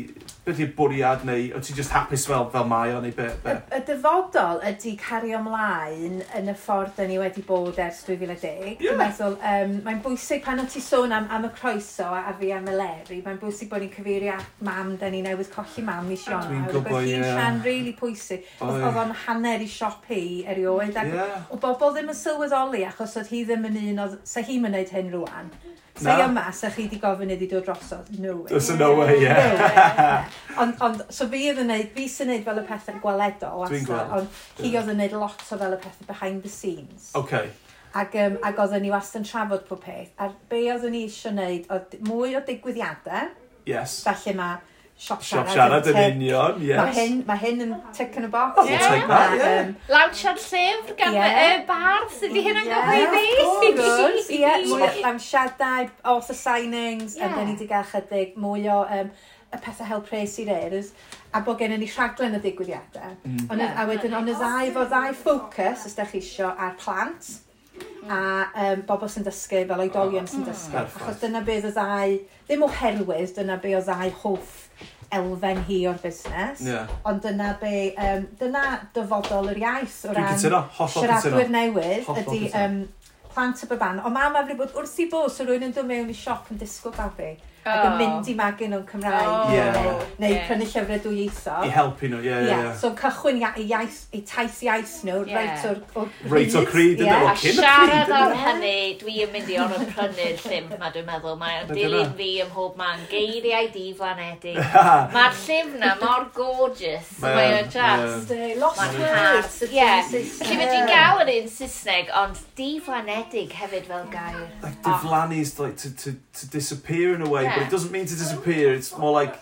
beth yw bwriad neu o ti just hapus fel, fel mae o neu be? be? Y, y dyfodol ydy cario ymlaen yn y ffordd dyn ni wedi bod ers 2010. Yeah. Meddwl, um, mae'n bwysig pan wyt ti sôn am, am y croeso a, a fi am y leri, mae'n bwysig bod ni'n cyfeirio at mam dyn ni newydd colli mam i Sion. Dwi'n gwybod, ie. Yeah. rhan really pwysig. Oedd o'n hanner i siop hi erioed. Ac yeah. O bobl ddim yn sylweddoli achos oedd hi ddim yn un oedd... Sa hi'n mynd hyn rwan. Sa i yma, sa chi wedi gofyn iddi dod drosodd. No way. Does no way, yeah. No way. ond, ond, so fi oedd yn neud, fi sy'n neud fel y pethau gweledol, Dwi'n wastad, ond hi oedd yn neud lot o fel y pethau behind the scenes. Okay. Ac, um, ac oedden ni wastad yn trafod pob peth. A be oedden ni eisiau neud, oedd mwy o digwyddiadau. Yes. Felly mae Siop siarad, siarad yn union, yes. Mae hyn, ma hyn yn oh. tick yn y box. Oh, yeah. We'll that, yeah. Um, Lawnsiad llyfr gan yeah. y bardd, wedi hyn yn gyhoeddi? Ie, lawnsiadau, author signings, yeah. a ni wedi gael chydig mwy o um, y pethau help race i reiders a bod gen i ni rhaglen y digwyddiadau. Mm. On, yeah. A wedyn, ond y ddau fo ddau ffocws, os da chi isio, ar plant a um, bobl sy'n dysgu fel oedolion sy'n dysgu. Achos dyna beth o ddau, ddim oherwydd, dyna be o ddau hoff elfen hi o'r busnes. Yeah. Ond dyna be, um, dyna dyfodol yr iaith o ran siaradwyr newydd ydy um, plant y baban. Ond mam afri bod wrth i bod, so rwy'n yn dod mewn i siop yn disgwyl babi ac yn mynd i magu nhw'n Cymraeg. Oh. Yeah. Neu, neu yeah. prynu llyfrau dwy eitho. I helpu nhw, ie, yeah, ie. Yeah. So cychwyn ia, iaith, i taith iaith nhw, yeah. reit o'r cryd. Reit o'r cryd, yeah. A siarad ar hynny, dwi yn mynd i orfod prynu'r llym, ma dwi'n meddwl. Mae'n dilyn fi ym mhob man, geiriau di flanedig. Mae'r llym na mor gorgeous. Mae'n just... Lost words. Ie. Llyfr dwi'n gael yn un Saesneg, ond di flanedig hefyd fel gair. Like, diflannu is like to, to, to disappear in a way, yeah. But it doesn't mean to disappear. It's more like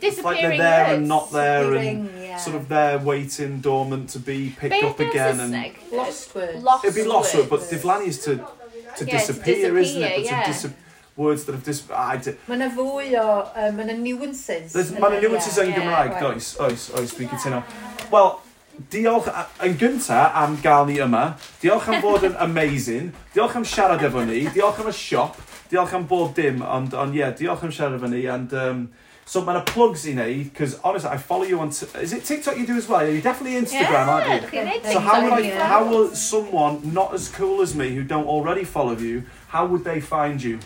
it's like they're there and not there and yeah. sort of there waiting dormant to be picked Beth up again and like lost words. Lost It'd be lost words, but Diflannu is to to, yeah, disappear, to disappear, isn't it? But yeah. to dis- words that have dis... I di... Mae yna fwy o... Um, mae yna nuances. Mae yna nuances yn yeah, Gymraeg, yeah, oes, oes, oes, fi'n cytuno. Wel, diolch yn gynta am gael ni yma. Diolch am fod yn amazing. Diolch am siarad efo ni. Diolch am y siop. Diolch am bob dim. Ond, ond yeah, diolch am siarad efo ni. And, um, so mae yna plugs i wneud, because honestly, I follow you on... T- is it TikTok you do as well? You're definitely Instagram, aren't you? chi'n neud So how, TikTok would I, how will someone not as cool as me who don't already follow you, how would they find you?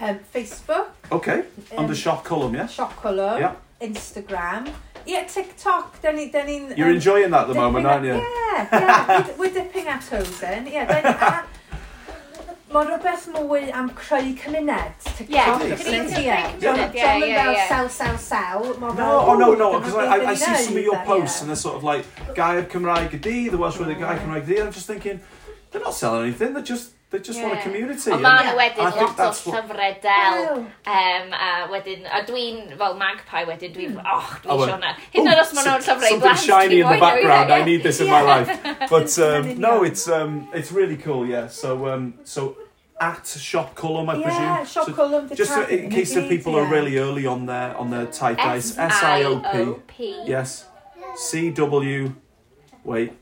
Um, Facebook, Okay, under um, shop Cwlwm, yeah? Shop Cwlwm. Yeah. Instagram. Yeah, TikTok, da ni, da ni'n... You're um, enjoying that at the moment, dipping aren't you? Yeah, yeah, we're, we're dipping our toes in. Yeah, da ni, a, Mae rhywbeth mwy am creu cymuned, TikTok. Ie, creu cymuned, ie, ie, ie. Sel, sel, sel. No, oh, no, no, because I, I, I see some of your e. posts and they're sort of like, Gair Cymraeg y D, the Welsh word Gair Cymraeg D, and I'm just thinking, they're not selling anything, they're just they just want a community. Ond and- mae Ie. yna wedyn I think lot o that's what- llyfrau del. Um, a wedyn, a dwi'n, fel magpie wedyn, dwi'n, oh, Oh, dwi'n well. siwr na. Hyd yn oed os maen nhw'n llyfrau something blant. shiny in the dwi'n moyn nhw, background. I need this in my life. But um, no, it's um, it's really cool. Yeah. So um, so at shop Cwlwm, I presume. Yeah, shop So Cwlwm, the Just so, tag- in case the people are really early on their on their type, guys. S I O P. S-I-O-P. Yes. C W. Wait.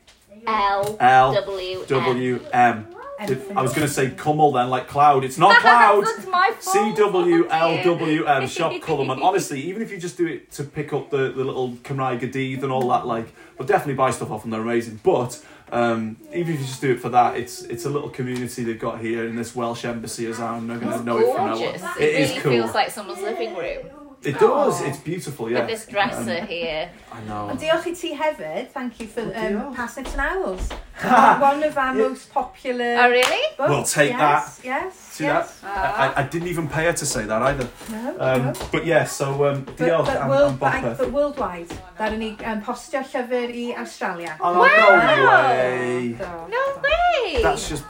L. L W. W M. Anything. I was going to say Cwmwl then, like cloud. It's not cloud. That's my fault. C W L W M shop Cwlwm. And honestly, even if you just do it to pick up the, the little Cymraeg Gadydd and all that, like, but definitely buy stuff off them. They're amazing. But um, even if you just do it for that, it's it's a little community they've got here in this Welsh embassy as I'm not going to know it from now. It, It is really cool. feels like someone's living room. It does, oh. it's beautiful, yeah. With this dresser and, here. I know. And diolch i ti hefyd, thank you for um, passing it to Nowels. One of our yeah. most popular... Oh, really? Books. We'll take yes, that. Yes, See yes. that? Uh, I, I didn't even pay her to say that either. No, um, no. But yeah, so um, diolch but, but am, world, am Bopeth. But worldwide, ddaru ni um, postio llyfr i Australia. Oh, wow! Oh, no way! No way! That's just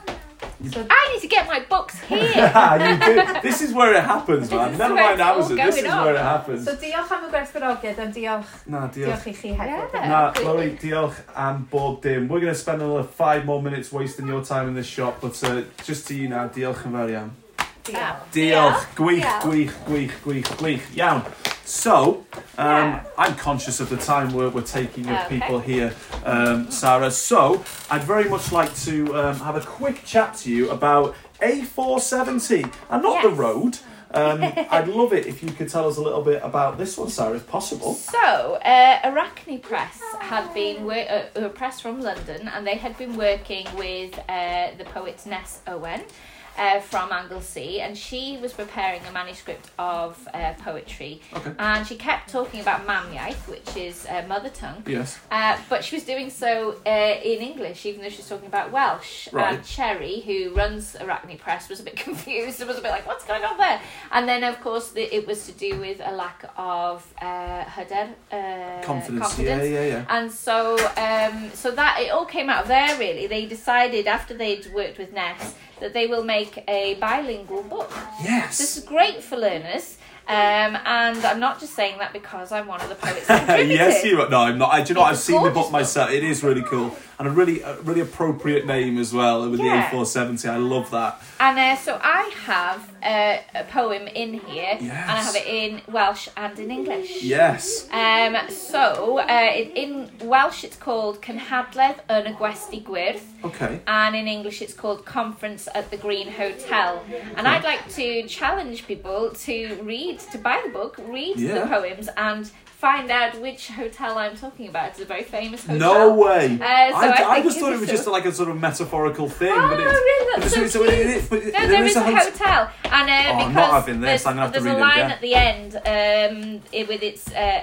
So I need to get my books here. This is where it happens, man. Never where mind it's all Amazon. This is going on. where it happens. So diolch am y gwerthfawrogiad, ond diolch, Na, diolch. diolch i chi hefyd. Yeah. Na, Chloe, diolch am bob dim. We're going to spend another five more minutes wasting your time in this shop, but uh, just to you now, diolch yn fawr iawn. Diolch. Diolch. Gwych, gwych, gwych, gwych, gwych. Iawn. So, um, Yeah. I'm conscious of the time we're, we're taking of Okay. people here, um, Sarah. So, I'd very much like to um, have a quick chat to you about A470 and not the road. Um, I'd love it if you could tell us a little bit about this one, Sarah, if possible. So, uh, Arachne Press had been wor- uh, a press from London, and they had been working with uh, the poet Ness Owen uh, from Anglesey, and she was preparing a manuscript of uh, poetry, Okay. and she kept talking about Mamiaith, which is uh, mother tongue. Yes. Uh, but she was doing so uh, in English, even though she was talking about Welsh. Right. And Cherry, who runs Arachne Press, was a bit confused and was a bit like, what's going on there? And then, of course, the, it was to do with a lack of uh, hyder, uh, Confidence. Yeah, yeah, yeah. And so, um, so that it all came out of there. Really, they decided after they'd worked with Ness that they will make a bilingual book. Yes. This is great for learners, um, and I'm not just saying that because I'm one of the poets. yes, you are. No, I'm not. I, do you know? I've seen the book. myself. It is really cool and a really, a really appropriate name as well with Yeah. the A470. I love that. And uh, so I have uh, a poem in here, and I have it in Welsh and in English. Yes. Um, so uh, in Welsh it's called Cynhadledd yn y Gwesty Gwyrdd, Okay. and in English it's called Conference at the Green Hotel. And I'd like to challenge people to read, to buy the book, read Yeah. the poems, and find out which hotel I'm talking about. It's a very famous hotel. No way. Uh, so I, I I just thought it was just like a sort of metaphorical thing, Oh, but it's. really? That's it's- so it cute. No, there is a a hotel. hotel, and uh, Oh, I'm because not having this. there's, I'm gonna have to there's a line at the end um, it, with its uh,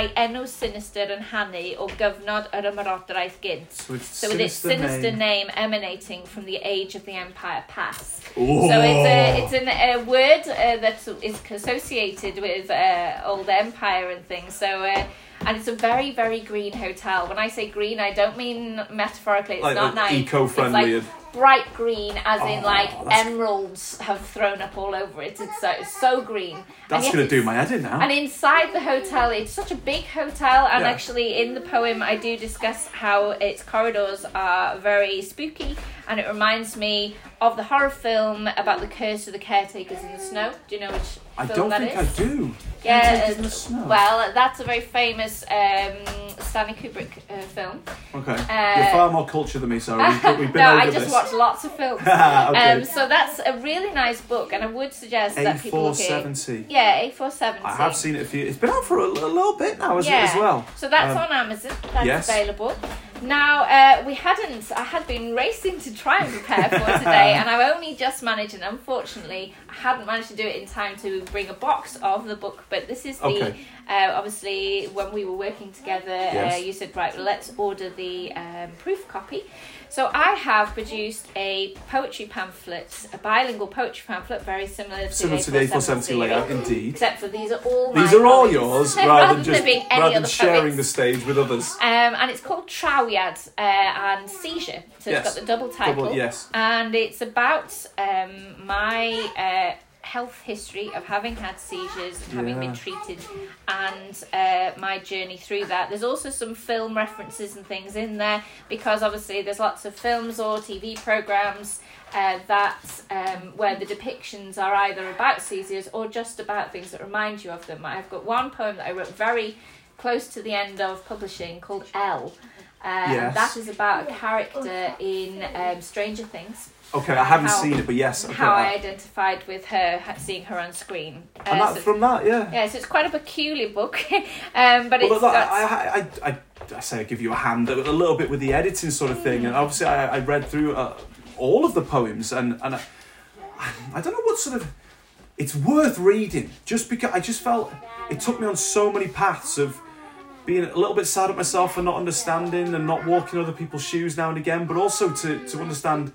I enw sinister yn hannu o gyfnod yr ymarodraeth gynt. So it's So with its sinister name. name. emanating from the age of the Empire past. Oh. So it's a it's an, a word uh, that is associated with uh, old empire and things. So. Uh, and it's a very, very green hotel. When I say green, I don't mean metaphorically. It's Like, not like nice. eco-friendly It's like bright green, as in Oh, like that's- emeralds have thrown up all over it. It's so it's so green. That's going to do my head in now. And inside the hotel, it's such a big hotel, and Yeah. actually in the poem, I do discuss how its corridors are very spooky, and it reminds me of the horror film about the curse of the caretakers in the snow. Do you know which I don't think is? I do. Yeah, Caretakers in the snow. Well, that's a very famous um, Stanley Kubrick uh, film. Okay. Uh, You're far more cultured than me, Sarah. We've, we've been no, over I just this. watch lots of films. okay. um, so that's a really nice book, and I would suggest that people look at. A470. Yeah, A four seventy. I have seen it a few. It's been out for a, a little bit now, isn't it, as well? So that's Um, on Amazon. That's yes. available. Now uh, we hadn't. I had been racing to try and prepare for today, and I've only just managed. And unfortunately, I hadn't managed to do it in time to bring a box of the book. But this is the. Okay. Uh, obviously, when we were working together, Yes. uh, you said right. Well, let's order the um, proof copy. So I have produced a poetry pamphlet, a bilingual poetry pamphlet, very similar to Similar the to the A470 A470 layout, indeed. Except for these are all These are all yours, rather rather than just being rather than sharing poets. the stage with others. Um, and it's called Trawiad uh, and Seizure. So Yes. it's got the double title. Double- yes. And it's about um, my uh, health history of having had seizures, and having been treated, and uh, my journey through that. There's also some film references and things in there because obviously there's lots of films or TV programs. Uh, that um, where the depictions are either about seizures or just about things that remind you of them. I've got one poem that I wrote very close to the end of publishing called El. And Yes. That is about a character in um, Stranger Things. Okay, I haven't How- seen it, but yes. Okay, How I I- identified with her, seeing her on screen. Uh, and that, so- from that, yeah. yeah, so it's quite a peculiar book, um, but Well, it's I, I, I, I, say I give you a hand a, a little bit with the editing sort of thing, and obviously I, I read through uh, all of the poems, and and I, I don't know what sort of. It's worth reading just because I just felt it took me on so many paths of being a little bit sad at myself for not understanding and not walking other people's shoes now and again, but also to to understand.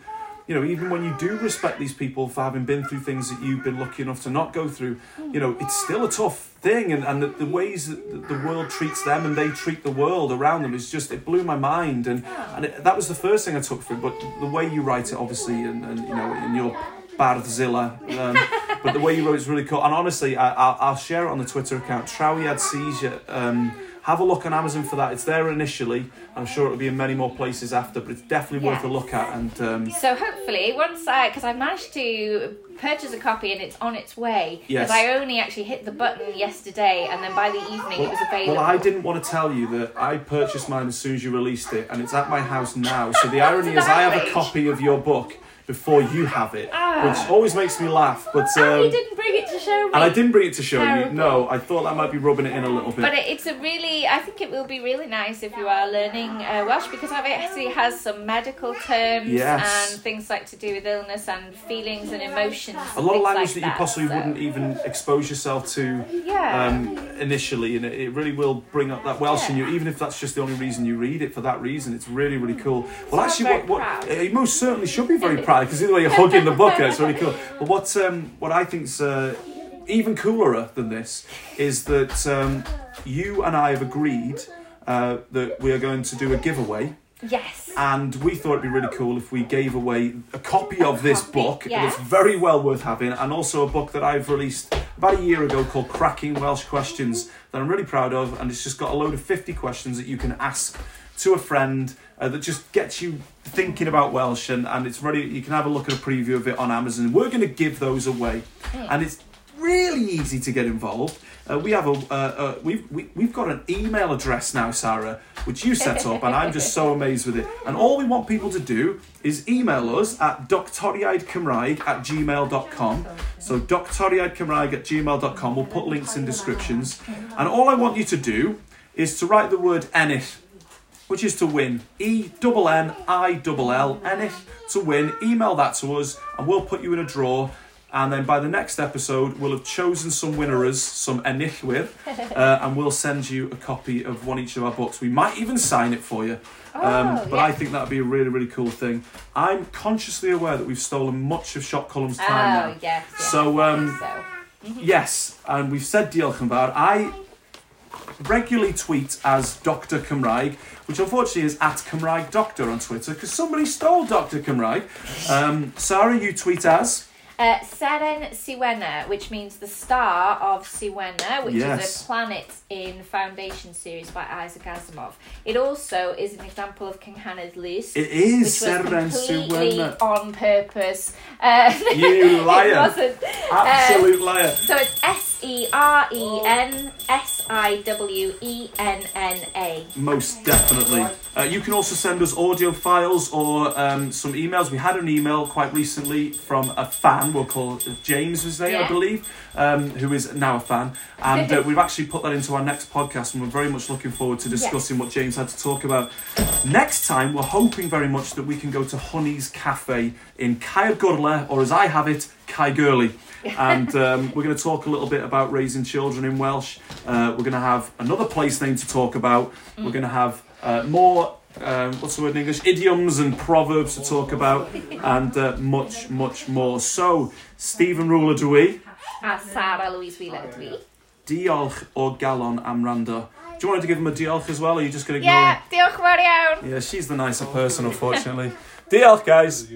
You know, even when you do respect these people for having been through things that you've been lucky enough to not go through, you know, it's still a tough thing. And, and the, the ways that the world treats them and they treat the world around them is just, it blew my mind. And, and it, that was the first thing I took from it. But the way you write it, obviously, and, and you know, in your Bardzilla, um, but the way you wrote is really cool. And honestly, I, I'll, I'll share it on the Twitter account, Trawiad Seizure. Um, have a look on Amazon for that. It's there initially. I'm sure it'll be in many more places after, but it's definitely worth a look at. And um, So hopefully, once I, because I managed to purchase a copy and it's on its way. Yes. Because I only actually hit the button yesterday, and then by the evening it was available. Well, I didn't want to tell you that I purchased mine as soon as you released it, and it's at my house now. So the irony is, I have a copy of your book before you have it, Ah. which always makes me laugh. But and you um, didn't bring it to show me. and I didn't bring it to show you. No, I thought that might be rubbing it in a little bit. But it's a really, I think it will be really nice if you are learning uh, Welsh because it actually has some medical terms Yes. and things like to do with illness and feelings and emotions. a lot of language like that you possibly so- wouldn't even expose yourself to Yeah. um, initially, and it, it really will bring up that Welsh in you, even if that's just the only reason you read it. For that reason, it's really, really cool. Well, I'm actually, what, what you most certainly should be very proud because the way you're hugging the book, it's really cool. But what um, what I think's uh, even cooler than this is that um, you and I have agreed uh, that we are going to do a giveaway. yes. And we thought it'd be really cool if we gave away a copy of this copy, book. yes. It's very well worth having, and also a book that I've released about a year ago called Cracking Welsh Questions that I'm really proud of, and it's just got a load of 50 questions that you can ask to a friend uh, that just gets you thinking about Welsh, and, and it's ready. You can have a look at a preview of it on Amazon. We're going to give those away, and it's really easy to get involved. Uh, we have a uh, uh, we've we, we've got an email address now, Sarah, which you set up, and I'm just so amazed with it. And all we want people to do is email us at doctoriadcymraeg at gmail.com. So doctoriadcymraeg at gmail.com. We'll put links in descriptions. And all I want you to do is to write the word ennill which is to win. E double N I double L Ennill to win. Email that to us, and we'll put you in a draw. And then by the next episode, we'll have chosen some winners, some Ennill with, uh, and we'll send you a copy of one each of our books. We might even sign it for you. Um, Oh, but I think that'd be a really, really cool thing. I'm consciously aware that we've stolen much of Siop Cwlwm's Oh, time now. yes, yes. So, um, so. Yes, and we've said Diolch fawr. I regularly tweet as Dr. Cymraeg, which unfortunately is at Cymraeg Doctor on Twitter, because somebody stole Dr. Cymraeg. Um, Sarah, you tweet as? Uh, Seren Siwenna, which means the star of Siwenna, which Yes. is a planet in Foundation series by Isaac Asimov. It also is an example of cynghanedd lusg. It is which was Seren completely Siwenna. on purpose. Uh, You liar. Absolute liar. So it's S E R E N S I W E N N A. Most definitely. Uh, you can also send us audio files or um, some emails. We had an email quite recently from a fan, we'll call James, was they, I believe, um, who is now a fan. And uh, we've actually put that into our next podcast, and we're very much looking forward to discussing what James had to talk about. Next time, we're hoping very much that we can go to Honey's Cafe in Caergwrle, or as I have it, Caergurley. and um, we're going to talk a little bit about raising children in Welsh. Uh, we're going to have another place name to talk about. We're going to have uh, more um, what's the word in English? Idioms and proverbs to talk about, and uh, much, much more. So, Stephen Ruler dwi. A Sarah Louise Wheeler dwi. We. Diolch o galon am rando. Do you want to give him a diolch as well, or are you just going to ignore Yeah, him? diolch fawr iawn. Yeah, she's the nicer person, unfortunately. diolch, guys.